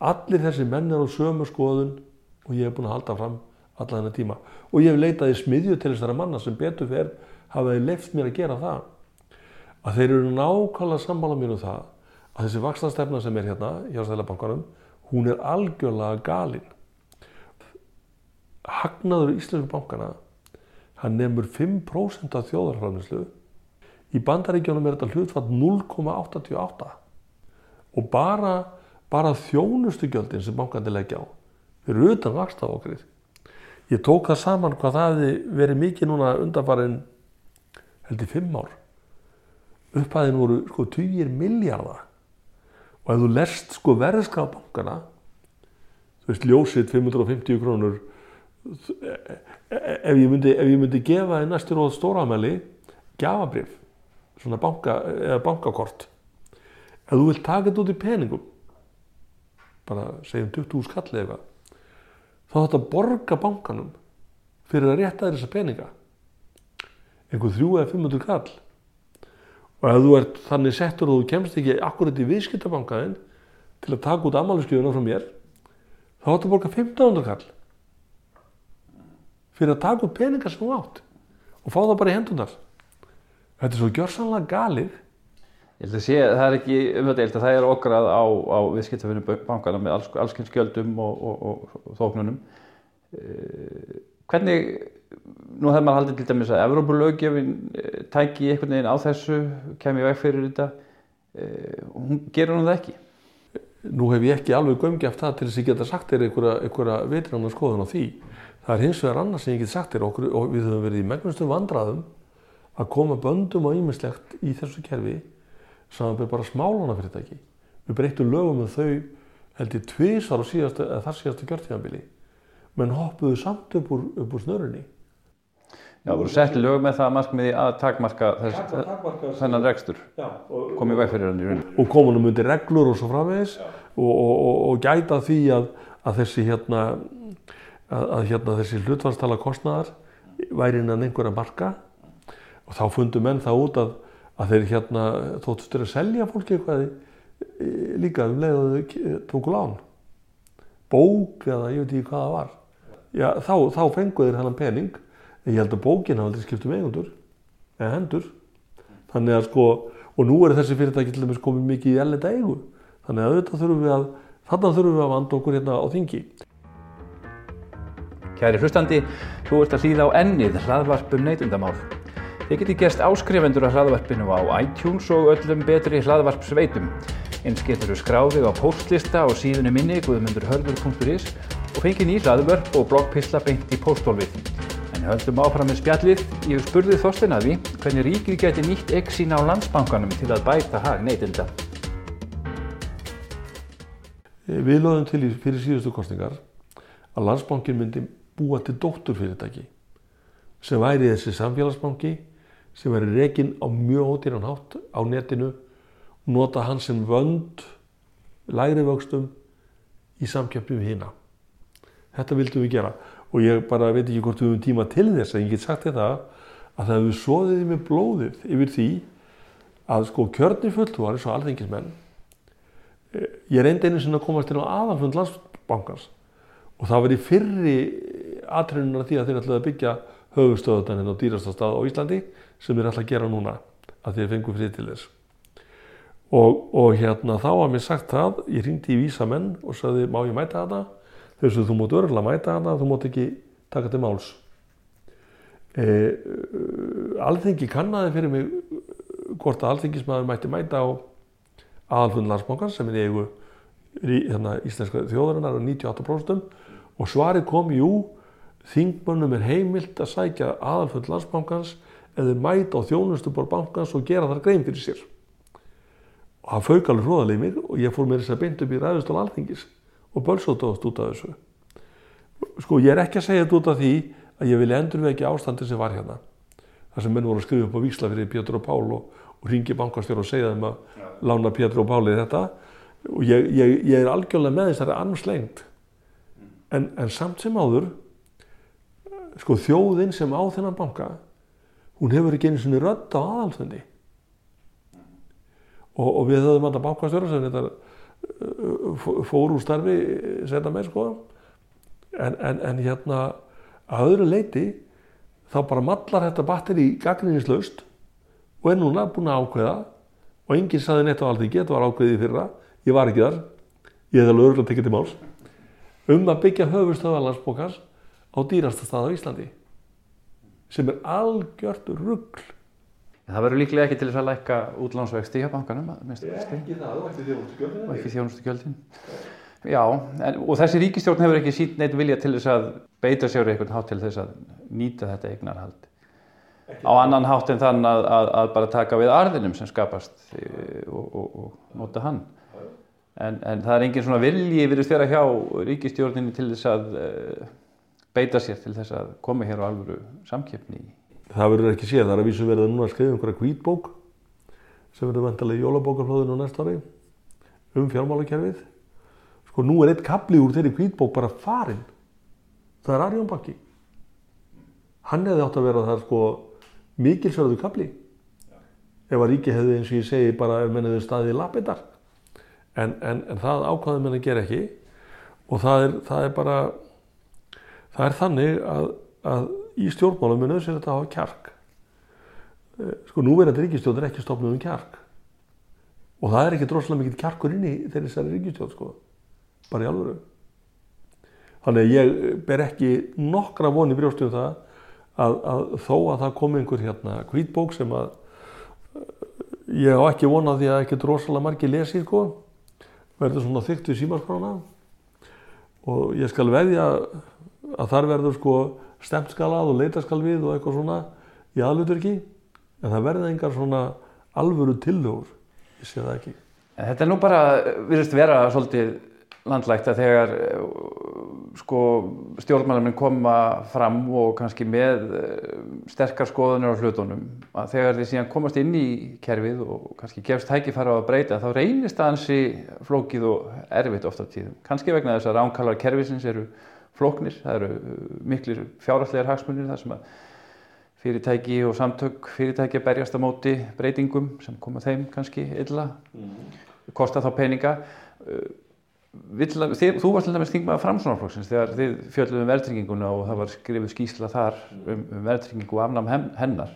Allir þessi menn er á sömu skoðun og ég hef búin að halda fram alla þennan tíma og ég hef leitað í smiðju til þessara manna sem betur fer hafaði leift mér að gera það að þeir eru nákvæmlega sammála mér um það að þessi vaksnastefna sem er hérna hjá Sælabankanum hún er algjörlega galinn hagnaður í Íslensku bankana hann nefnur 5% af þjóðarfræðnislu í bandaríkjónum er þetta hlutfall 0,88 og bara, bara þjónustugjöldin sem bankandi leggja á fyrir utan vakstafokrið. Ég tók það saman hvað það hefði verið mikið núna undanfarið held í fimm ár. Upphæðin voru sko 20 miljardar og ef þú lest sko verðskapbankana, þú veist ljósið 550 krónur, ef ég myndi, ef ég myndi gefa í næstur og stóramæli gafabrif, svona banka, bankakort, ef þú vilt taka þetta út í peningum, bara segjum 20 skall eða eitthvað, þá þetta borga bankanum fyrir að rétta þér þessa peninga. Einhver þrjú eða 500 kall og ef þú ert þannig settur og þú kemst ekki akkurat í viðskiptabankaðin til að taka út amáliðskjöfuna frá mér þá ættu að borga 1500 kall fyrir að taka út peninga sem þú átt og fá það bara í hendunar þetta er svo gjörsanlega galið Ég held að sé, það er ekki umhverfið, það er okrað á, á viðskiptafinu bankana með alls, allskynns gjöldum og, og, og, og þóknunum. Hvernig, nú hefur maður haldið til dæmis að Evrópulögjöfin eh, tæki einhvern veginn á þessu, kemur veg fyrir þetta, eh, hún gerur hún það ekki? Nú hef ég ekki alveg gömgjaft það til þess að ég geta sagt þér einhverja, vitrannar skoðun á því. Það er hins vegar annars sem ég get sagt þér okkur og við höfum verið í megnustu vandraðum að koma böndum og ímislegt í þessu kerfi samanbyrð bara smálana fyrirtæki. Við breytum lögum með þau held ég tvísar og síðastu, þar síðastu kjörtíðanbili menn hoppuðu samt upp úr, úr snörunni. Já, voru sett lög með það markmiði að takmarka þennan rekstur, komið væg fyrir hann í rauninni. Og komunum undir reglur og svo framvegis. Og, og, og, og gæta því að, að þessi hérna, að, að hérna þessi hlutvarstala kostnæðar væri innan einhverja marka. Og þá fundu menn það út að, að þeir hérna þóttust þeir að selja fólki eitthvað líka um leið og þau tóku lán. Bók eða ég veit ekki hvað það var Já, þá, þá fengu þeir hennan pening en ég held að bókin hafa aldrei skipt um eigundur eða hendur þannig að sko, og nú er þessi fyrirtæki til dæmis komið mikið í ellenda eigu þannig að auðvitað þurfum við að þarna þurfum við að vanda okkur hérna á þingi Kæri hlustandi, þú ert að hlýða á ennið hlaðvarpum neytundamál. Þið getið gerst áskrifendur af hlaðvarpinu á iTunes og öllum betri hlaðvarpsveitum. Eins getur þú skráðið á postlista á síðunni minni guðmundurhörður.is og fengið ný hlaðvörp og bloggpistla beint í posthólfið. En höldum áfram með spjallið. Ég spurði Þorstein að því hvernig ríkið geti nýtt egg sína á landsbankanum til að bæta hag neytunda. Við lögum til í fyrir síðustu kostningar að landsbankin myndi búa til dótturfyrirtæki sem væri þessi samfélagsbanki sem væri rekin á mjög ódýran hátt á netinu nota hann sem vönd lægri vöxtum í samkjöfni við hina. Þetta vildum við gera. Og ég bara veit ekki hvort við höfum tíma til þess en ég get sagt þetta að það hefur svoðið með blóðið yfir því að sko kjörni fulltúar eins og alþengismenn ég reyndi einu sinna að komast inn á aðanfund landsbankans. Og það var í fyrri aðtrennunar því að þeir ætlaði að byggja höfustöðutan hérna á dýrasta stað á Íslandi sem þeir ætla að gera núna að þeir fengu frið til þess. Og, og hérna þá var mér sagt það ég ringdi í vísamenn og sagði má ég mæta þetta sagði þú mót örgulega mæta þetta þú mót ekki taka til máls. E, alþengi kannaði fyrir mig hvort að alþengismæður mætti mæta á aðalfund landsbankans sem er eigu hérna, íslenska þjóðarinnar á 98% og svarið kom, jú, þingmönnum er heimilt að sækja aðalfund landsbankans eða mæta á þjónustubor bankans og gera þar grein fyrir sér. Og það fauk alveg hróðalið mig og ég fór með þess að beint upp í ræðustól alþingis og bölsótaðast út af þessu. Sko, ég er ekki að segja þetta út af því að ég vilja endur við ekki ástandi sem var hérna. Það sem menn voru að skrifa upp á vísla fyrir Pétur og Pál og, og ringi bankastjóru og segja þeim að lána Pétur og Páli þetta. Og ég, ég, ég er algjörlega með þessari armslengt en, en samt sem áður sko þjóðin sem á þennan banka hún hefur ekki einu svona rödd á aðalfundi. Og, og við höfum alltaf bankastjóra sem þetta fór úr starfi setja með sko. En, en, en hérna að öðru leiti þá bara mallar þetta batteri gagninislaust og er núna búin að ákveða og enginn saði neitt á alþingi, þetta var ákveðið fyrra ég var ekki þar, ég hef alveg örgulega tekið til máls um að byggja höfustöða landsbókars á dýrasta stað á Íslandi sem er algjört ruggl Það verður líklega ekki til þess að lækka útlánsvexti hjá bankanum Ekki það, og ekki þjónustugjöldin og ekki þjónustugjöldin. Já, en, og þessi ríkistjórn hefur ekki sínt neitt vilja til þess að beita sér einhvern hátt til þess að nýta þetta eignarhald. Á annan hátt en þann að, að, að bara taka við arðinum sem skapast e, og, og, og nota hann. En, en það er engin svona vilji virðist vera hjá ríkistjórninni til þess að uh, beita sér til þess að koma hér á alvöru samkeppni Það verður ekki séð, það er að vísu verið að núna að skrifa einhverja hvítbók sem verður vantilega í jólabókarflóðinu næsta ári um fjármálakerfið. Sko nú er eitt kapli úr þeirri hvítbók bara farinn. Það er Arjón Bakki hann hefði átt að vera það sko mikilsverðu kapli ef að ríki hefði eins og ég segi bara ef menniði staðið í lapidar. En, en, en það ákvaði menn að gera ekki. Og það er, það er bara það er þannig að, að í stjórnmálum er nöðsynlegt að hafa kjark. Sko núverandi ríkistjórn er ekki stofnuð um kjark. Og það er ekki droslega mikið kjarkur inn í þeirri þessari ríkistjórn sko. Bara í alvöru. Þannig að ég ber ekki nokkra voni brjóstum það að, að þó að það komi einhver hérna hvítbók sem að ég á ekki vona því að ekki droslega margi lesi sko. Verður svona þykkt við símarskrána og ég skal veðja að þar verður sko stemskalað og leitascal við og eitthvað svona í aðluturki en það verður engar svona alvöru tillögur ég sé það ekki Þetta er nú bara, virðist vera svolítið landlægt að þegar sko stjórnmáluminn koma fram og kannski með sterkar skoðunir á hlutunum að þegar þið síðan komast inn í kerfið og kannski gefst tækifæra á að breyta þá reynist það hansi flókið og erfitt ofta á tíðum. Kannski vegna þess að ránkallar kerfisins eru flóknir, það eru miklir fjárhalslegar hagsmunir þar sem að fyrirtæki og samtök fyrirtæki að berjast á móti breytingum sem koma þeim kannski illa, kosta þá peninga. Uh, Vill, þið, þú varst til dæmis þingmaður framsvonarflokksins þegar þið fjöldluðum um verðtrygginguna og það var skrifið skýsla þar um, um verðtryggingu og afnám hen- hennar.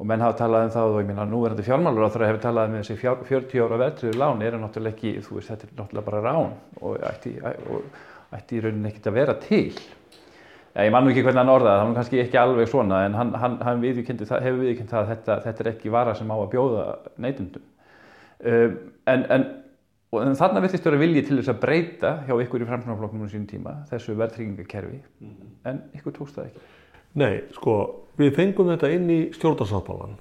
Og menn hafa talað um það og ég minna núverandi fjármálur á það hefur talað um þessi fjár, 40 ára verðtryggðu lán eru náttúrulega ekki, þú veist, þetta er náttúrulega bara rán og ætti, og ætti í rauninni ekkert að vera til. Ja, ég man nú ekki hvernig hann orðaði, það var kannski ekki alveg svona en hann, hann, hann það, hefur viðurkennt það að þetta, þetta er ekki vara sem á að bjóða neytundum um, en, en, og, en þarna virðist vera vilji til þess að breyta hjá ykkur í framsvonarflokknum á sínum tíma þessu verðtryggingakerfi. En ykkur tókst það ekki. Nei, sko, við fengum þetta inn í stjórnarsáttmálan.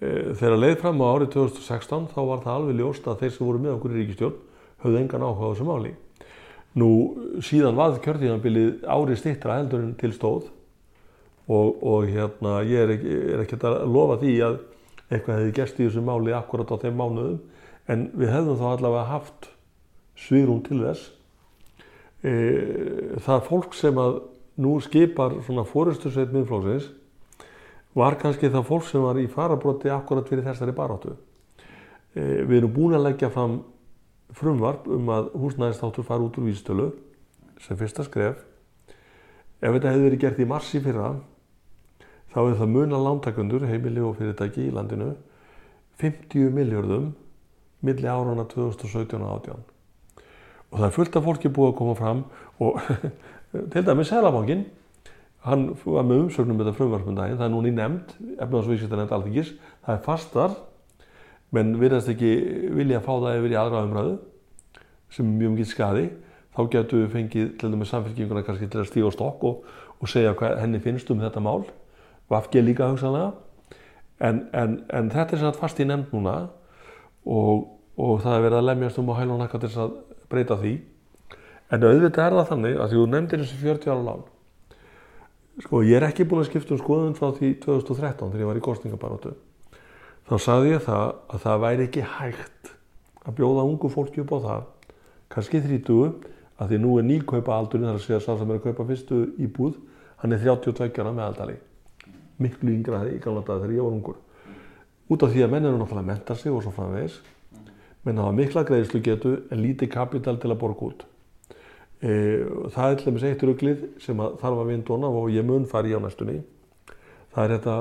Eh, Þegar leið fram á árið 2016 þá var það alveg ljóst að þeir sem voru með okkur í ríkistjórn höfðu engan áhuga á þessu máli. Nú síðan varð kjörtíðanbilið árið stittra heldur en til stóð og, og hérna ég er er ekki að lofa því að eitthvað hefði gerst í þessu máli akkurat á þeim mánuðum en við hefðum þá allavega haft svigrún til þess. E, það fólk sem að nú skipar svona fórustursveit miðflóksins var kannski það fólk sem var í farabróti akkurat fyrir þessari baráttu. E, við erum búin að leggja fram frumvarp um að húsnæðistáttur fara út úr vístölu sem fyrsta skref. Ef þetta hefði verið gert í mars í fyrra þá hefði það muna lántakundur, heimili og fyrirtæki í landinu 50 miljardum milli árana 2017 og 18. Og það er fullt af fólki búið að koma fram og til dæmis Sælabankin, hann var með umsögnum þetta frumvarpundaginn, það er núna í nefnd, efnaðsvísita nefnd alþingis, það er fastar, menn virðast ekki vilja að fá það yfir í aðra umræðu, sem mjög mikið skadi, þá getur við fengið til dæmis samfélkinguna kannski til að stíga á stokk og, og segja hvað henni finnst um þetta mál, Vafge líka hugsanlega, en, en, en þetta er satt fast í nefnd núna og, og það er verið að lemjast um á hæl og nakka til þess að breyta því. En auðvitað er það þannig að því þú nefndir þessu 40 ára lán. Sko, ég er ekki búin að skipta um skoðun frá því 2013 þegar ég var í. Þá saði ég það að það væri ekki hægt að bjóða ungu fólki upp á það, kannski 30, að því nú er nýkaupa aldurinn þar að segja sá sem er að kaupa fyrstu íbúð, hann er 32 ára meðaldali. Miklu yngra í gamla dag þegar ég var ungur. Út af því að menn eru náttúrulega að menta sig og svo framvegis. Menn hafa mikla greiðslu getu en lítið kapital til að borga út. E, það er til dæmis eitt rugglið sem að þarf að vindona og ég mun fari á næstunni. Það er þetta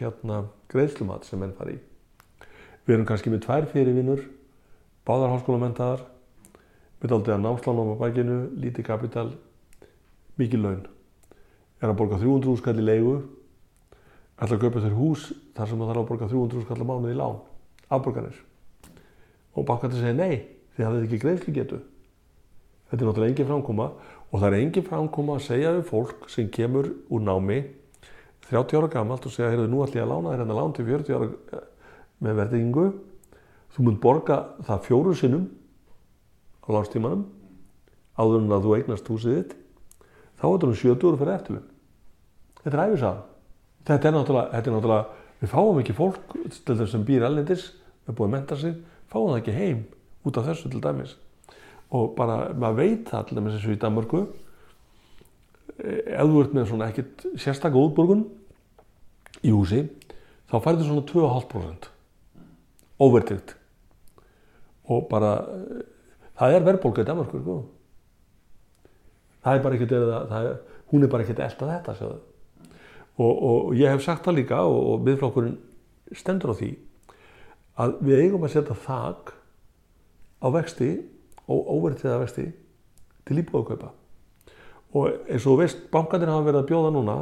hérna, greiðslumat sem menn fari í. Við erum kannski með tvær fyrirvinnur, báðar háskólamentaðar, með aldrei að námslánum á bækinu, lítið kapital, mikið laun. Er að borga 300 skall í leigu, ætla að kaupa þér hús þar sem það þarf að borga 300 skall á mánuði í lán, afborganir. Og bankandi segir nei, þið hafið ekki greiðslu getu. Þetta er náttúrulega engin framkoma og það er engin framkoma að segja við fólk sem kemur úr námi 30 ára gamalt og segja, heyrðu, nú ætlum ég að lána þér hérna lán til 40 ára eh, með verðingu. Þú mun borga það fjóru sinnum á lánstímanum áður en að þú eignast húsið þitt. Þá er það 70 ára fyrir eftirlun. Þetta er æfisaðan. Þetta er náttúrulega, þetta er náttúrulega, við fáum ekki fólk til þess sem býr alvegndis, við búum að menta sig, fáum það ekki heim út af þessu til dæmis. Og bara, maður veit það til dæmis eins og í Danmörku, ef þú ert með svona ekkert sérstakka útborgun í húsi, þá færður svona 2,5% overtrykt. Og bara, það er verðbólka í Danmörku, sko. Það er bara ekkert, er, hún er bara ekkert elda þetta. Og, og ég hef sagt það líka og, og miðflokkurinn stendur á því að við eigum að setja þak á vexti og óvertiða vexti til íbúðaukaupa. Og eins og veist, bankandir hafa verið að bjóða núna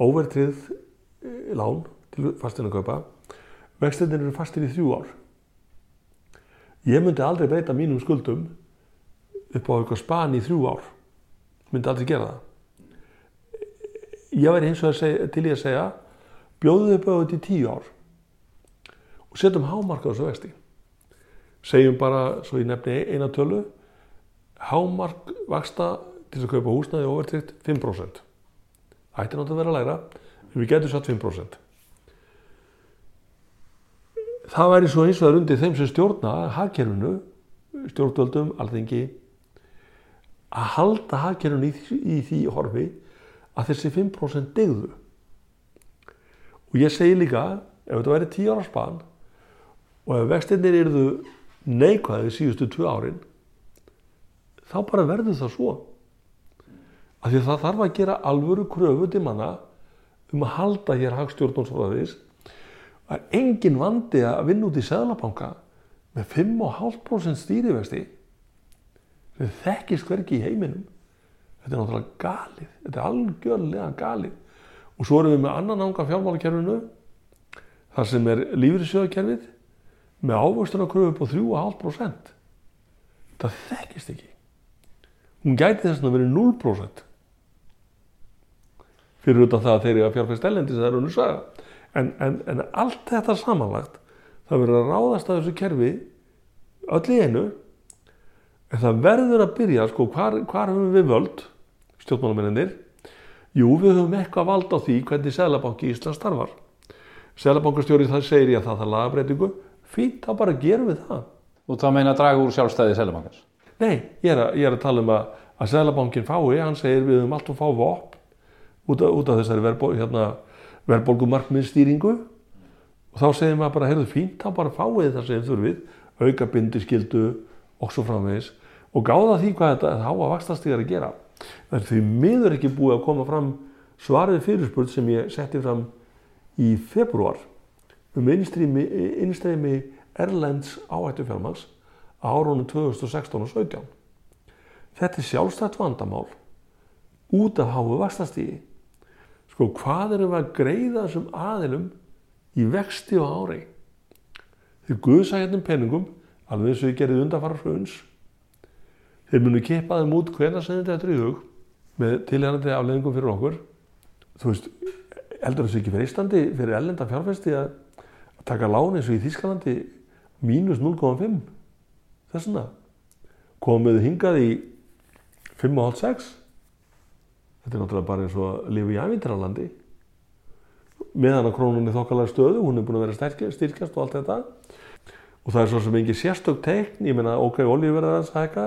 óvertrið lán til fastinakaupa. Vextinir eru fastir í þrjú ár. Ég myndi aldrei breyta mínum skuldum upp á eitthvað span í þrjú ár. Myndi aldrei gera það ég væri eins og segja, til ég að segja bjóðum þau bjóðum þetta í tíu ár og setjum hámark á þessu vexti segjum bara, svo ég nefni eina tölu hámark vaksta til að kaupa húsnaði overtrykt 5% það ætti náttúrulega að vera að læra við getum satt 5% það væri svo eins og það er undir þeim sem stjórna hagkerfinu stjórnvöldum, alþengi að halda hagkerfinu í, í því horfi að þessi 5% degðu og ég segi líka ef þetta væri 10 ára span og ef vextinnir eruðu neikvæði síðustu tvö árin þá bara verður það svo. Af því að það þarf að gera alvöru kröfu til manna um að halda hér hagstjórnum það er engin vandi að vinna út í Sæðlabanka með 5,5% stýrivexti sem þekkist hverki í heiminum. Þetta er náttúrulega galið. Þetta er algjörlega galið. Og svo erum við með annan ánga fjármálakerfinu þar sem er lífriðsjöðakerfið með ávöxtunarkröfu á 3,5% það þekkist ekki. Hún gæti þess að vera 0% fyrir utan það að þeir eru að fjárfæst ellendi sem það eru að saga. En, en, en allt þetta samanlagt það verður að ráðast að þessu kerfi öll í einu. En það verður að byrja sko, hvar, hvar höfum við völd stjórnmálamenninir jú við höfum eitthvað vald á því hvernig Sælabanki Íslands starfar. Sælabankastjóri það segir ég að það þarf lagabreitingu fínt þá bara gerum við það. Og það meina að draga úr sjálfstæði Sælabankans? Nei, ég er að, ég er að tala um að, að Sælabankin fái, hann segir við höfum allt að fá vop út af, út af þessari verðból, hérna, verðbólgumarkmiðstýringu og þá segir maður bara, heyrðu fínt, þá bara fáið það sem þurfið, auka bindiskildu og svo framvegis og gáða því hvað þetta háa vakstastíðar að gera. Er því miður ekki búið að koma fram svarið fyrirspurt sem ég setti fram í februar um innstreymi Erlends áhættu fjármags á árunum 2016 og 17. Þetta er sjálfstætt vandamál út af háu vakstastíði. Sko hvað erum við að greiða þessum aðilum í vexti og ári? Þeir guðsa hérna penningum, alveg eins og við gerðum undanfara hruns. Þeir munu kippa þeim út hvena sem þetta er hug með tilhengandi afleðingum fyrir okkur. Þú veist, heldur þessu ekki fyrir Íslandi, fyrir ellenda fjárfesti að taka lán eins og í Þískalandi mínus 0,5 þessuna komið hingað í 5,5-6 þetta er náttúrulega bara eins og að lifa í ævintralandi meðan að krónunni þokkalega stöðu hún er búin að vera styrkjast og allt þetta. Og það er svo sem engi sérstök teikn ég meina ok, olíu verða þess að hekka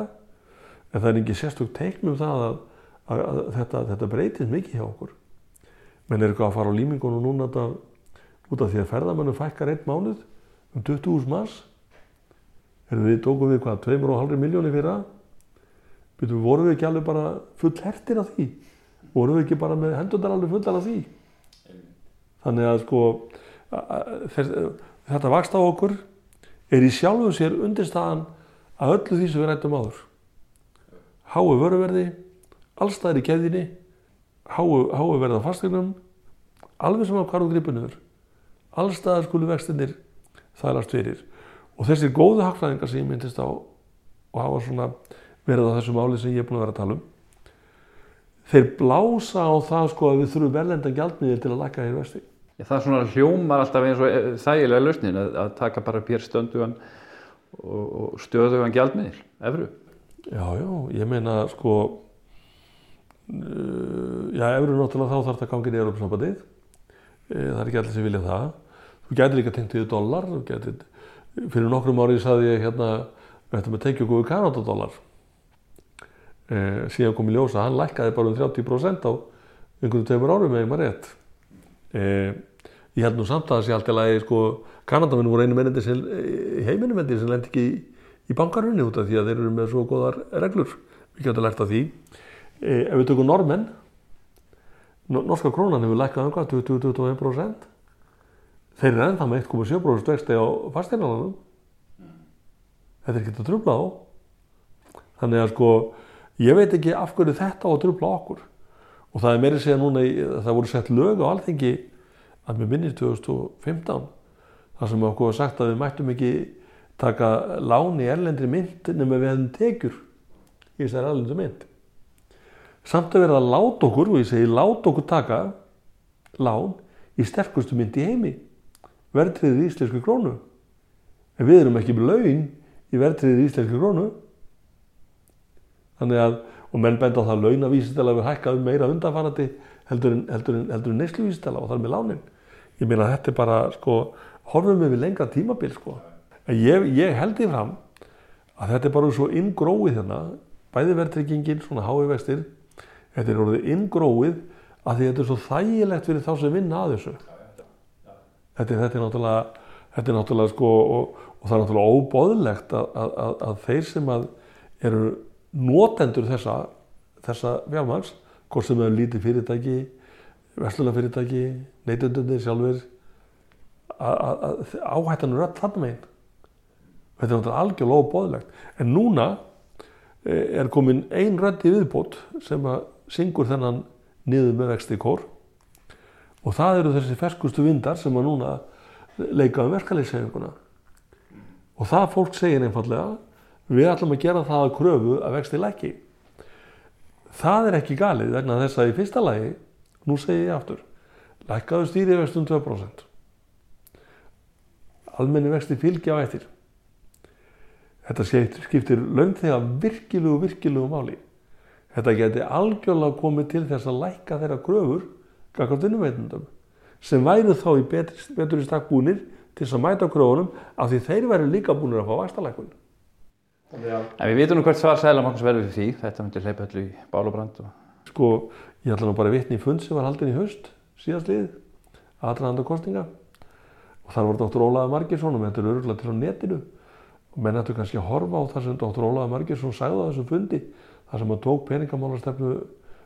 en það er engi sérstök teikn um það að, að, að þetta, þetta breytist mikið hjá okkur. Menn er eitthvað að fara á límingunum núna út af því að ferðamönnum fækkar einn mánuð um 20.000 manns. En við tókum við hvað 2,5 miljónir fyrir það Byrju, vorum við ekki alveg bara full hertir af því vorum við ekki bara með hendundar alveg fullar af því? Þannig að sko þetta vakst á okkur er í sjálfu sér undirstaðan að öllu því sem við rættum áður. Hái vöruverði allstaðir í keðinni hái verða fastegnum alveg sem að hvar úr gripinur allstaðar skulu vextinir þælast fyrir. Og þessir góðu hagfræðingar sem ég myndist á og hafa svona verið á þessu máli sem ég er búin að vera að tala um þeir blása á það sko að við þurfum verðlenda gjaldmiðir til að lækka hér vesti Það er svona hljómar alltaf eins og þægilega lausnin að, að taka bara bér stöndugan og, og stöðugan gjaldmiðil, efru Já, já, ég meina sko uh, já, efru náttúrulega þá þarf það gangið í Európa-sambandið það er ekki allir sem vilja það. Þú getur líka tengt í dollar getur, fyrir nokkrum árið saði ég hérna við ættum að tekja okkur kanadadólar eh, síðan kom í ljósa hann lækkaði bara um 30% á einhvern tveimur árum eða maður rétt. Eh, ég held nú samt að það sé alltaf að sko, kanadamenn voru einu mennindir sem heiminum mennindir sem lendi ekki í, í bankarunni út af því að þeir eru með svo góðar reglur. Við getum lært af því. Eh, ef við tökum normenn norska krónan hefur lækkað um hvað 20-21% þeir eru ennþá með 1,7% vexti á fasteinanlanum þetta er ekki að trubla á þannig að sko ég veit ekki af hverju þetta á að trubla okkur. Og það er meiri segja núna það voru sett lög á alþengi að með minnir 2015 þar sem okkur var sagt að við mættum ekki taka lán í erlendri mynd nema við hefðum tekjur í þessari erlendri mynd. Samt að vera að láta okkur og ég segi láta okkur taka lán í sterkustu mynd í heimi verðtriðið íslensku krónu. En við erum ekki með laun í verðtriðið íslensku krónu þannig að og menn benda á það að launavísitala við hækkaðum meira undanfarandi heldur en, en, en neysluvísitala og þar með lánin. Ég meina þetta er bara sko horfum við við lengra tímabil sko. En ég, ég held í fram að þetta er bara svo inngróið hérna bæði verðtryggingin, svona hái vestir þetta er orðið inngróið að því þetta er svo þægilegt fyrir þá sem vinna að þessu. Þetta, þetta er náttúrulega, þetta er náttúrulega sko, og, og það er náttúrulega óbóðlegt að, að, að, að þeir sem að eru notendur þessa, þessa fjármaks, hvort sem er lítið fyrirtæki, verslunarfyrirtæki, neytendundir sjálfur, að, áhættan er öll þarna megin. Þetta er náttúrulega algjörlega óbóðlegt. En núna eh, er komin ein rödd í viðbót sem að syngur þennan niður með vexti kór og það eru þessi ferskustu vindar sem að núna leika um verkalýsefinguna og það fólk segir einfallega við ætlum að gera það að kröfu að vexti læki það er ekki galið vegna þess að í fyrsta lagi nú segi ég aftur lækkaðu stýri vextum 2% almenni vexti fylgja á eftir. Þetta skiptir, skiptir launþega virkilegu virkilegu máli. Þetta geti algjörlega komið til þess að lækka þeirra kröfur gagvart vinnuveitundum sem væru þá í betri, betri stakk búnir til þess að mæta kröfunum af því þeir væru líka búnir að fá vastalækun En við vitum nú hvert svar Sæðlabankans verður fyrir því. Þetta myndi hleypa öllu í bál og sko, ég ætla nú bara að vitni í fund sem var haldin í haust síðast liðið aðræðanda kostinga og þar var dr. Ólaður Margirsson og með þetta er örgulega til á netinu og menn ættu kannski að horfa á það sem dr. Ólaður Margirsson sagði á þessum fundi þar sem hann tók peningamálastefnu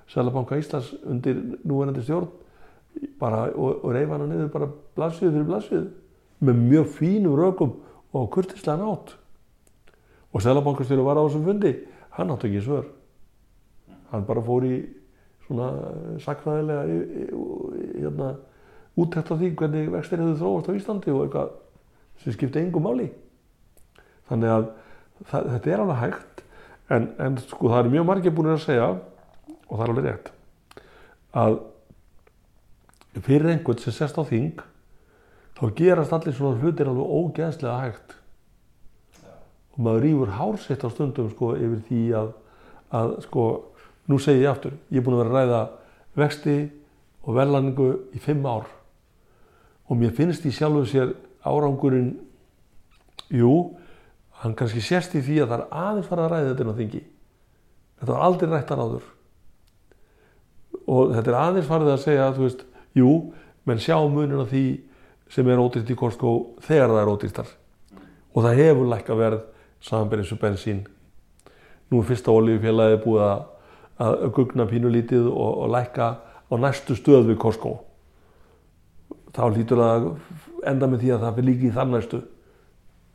Sælabanka Íslands undir núverandi stjórn bara, og, og reyfa hana niður bara blaðsviðu fyrir blaðsviðu með mjög fínum rökum og kurtislega nátt og Sælabankastjóri var á þessum fundi. Hann átti ekki svör. Hann bara fór í svona í- í- hérna, úttekt á því hvernig vextir hefur þróast á Íslandi og eitthvað sem skipti engum máli. Þannig að það, þetta er alveg hægt en, en sko það er mjög margir búin að segja og það er alveg rétt að fyrir einhvern sem sest á þing þá gerast allir svona hlutir alveg ógeðslega hægt og maður rýfur hársitt á stundum sko yfir því að, að sko, nú segi ég aftur ég er búin að vera að ræða vexti og verðlæningu í fimm ár. Og mér finnst í sjálfu sér árangurinn jú, hann kannski sérst í því að það er aðeins fara að ræða þetta inn á þingi. Þetta var aldrei rættar áður. Og þetta er aðeins farið að segja að þú veist, jú, menn sjá munin af því sem er ódýrt í Costco þegar það er ódýrtar og það hefur lækka verð samanberð eins og bensín. Nú er fyrsta olíufélagi búið að, að gugna pínulítið og, og lækka á næstu stöð við Costco. Þá lítur það að enda með því að það fyrir líki í þann næstu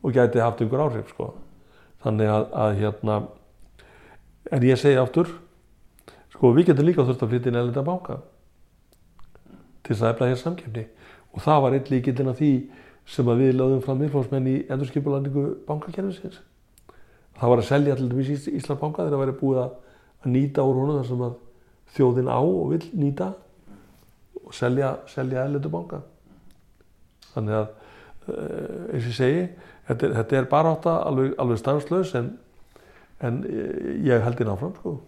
og gæti haft einhver áhrif sko. þannig að, að hérna en ég segi aftur sko við getum líka þurft að flytja inn elenda banka til þess að efla hér samkefni og það var einn líkildin af því sem að við lögðum fram miðflóksmenn í endurskipulandingu bankakerfisins það var að selja allir til Ís Íslandsbanka þegar það væri búið að, nýta úr honum þar sem að þjóðin á og vill nýta og selja, selja ellendu banka þannig að uh, eins og ég segi þetta er, þetta er bara átta alveg, alveg stanslaus en, en eh, ég held inn áfram sko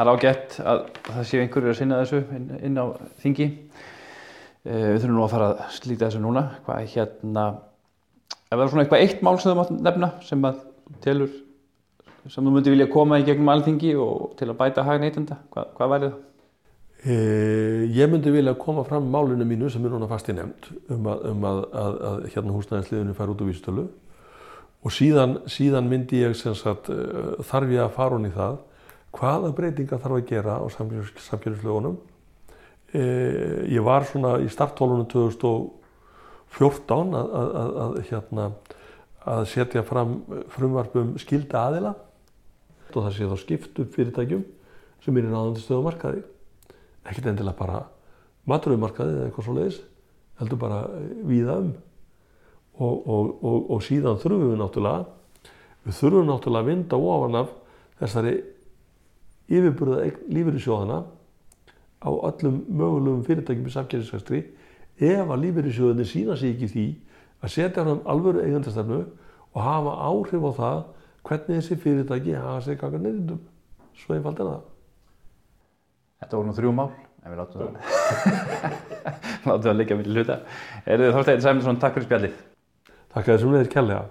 Það er ágætt að það séu einhverjur að sinna þessu inn, inn á þingi. Uh, við þurfum nú að fara að slíta þessu núna. Hvað er hérna, ef það er svona eitthvað eitt mál sem þú mátt nefna sem að telur, sem þú myndi vilja koma í gegnum alþingi og til að bæta hag neytenda, hvað, hvað væri það? Eh, Ég myndi vilja koma fram málinu mínu sem er núna fast í nefnd um að, um að, að, að hérna húsnæðisliðinu fær út úr vístölu og síðan, síðan myndi ég sagt eh, þarf ég að fara hún í það hvaða breytinga þarf að gera á samkjörnslögunum Ég var svona í starttólunum 2014 að, að, að, að hérna að setja fram frumvarpum skilda aðila. Og það sé þá skipt upp fyrirtækjum sem er í náðandi stöðumarkaði ekkert endilega bara maturöfumarkaði eða eitthvað svo leiðis heldur bara víða um. Og, og, og, og síðan þurfum við náttúrulega við þurfum náttúrulega að vinda ofan af þessari yfirburða lífeyrissjóðana á öllum mögulegum fyrirtækjum í samkjæðisvægstri ef að lífeyrissjóðinni sína sig ekki því að setja fram alvöru eigandastefnu og hafa áhrif á það hvernig þessi fyrirtæki hafa sig kakar neyðindum svo einfald er það Þetta voru nú þrjú mál, en við látum það, látum það liggja millir hluta. Er þið Þorstein Sæmundsson, takk fyrir spjallið. Takk að þessum leiðir kærlega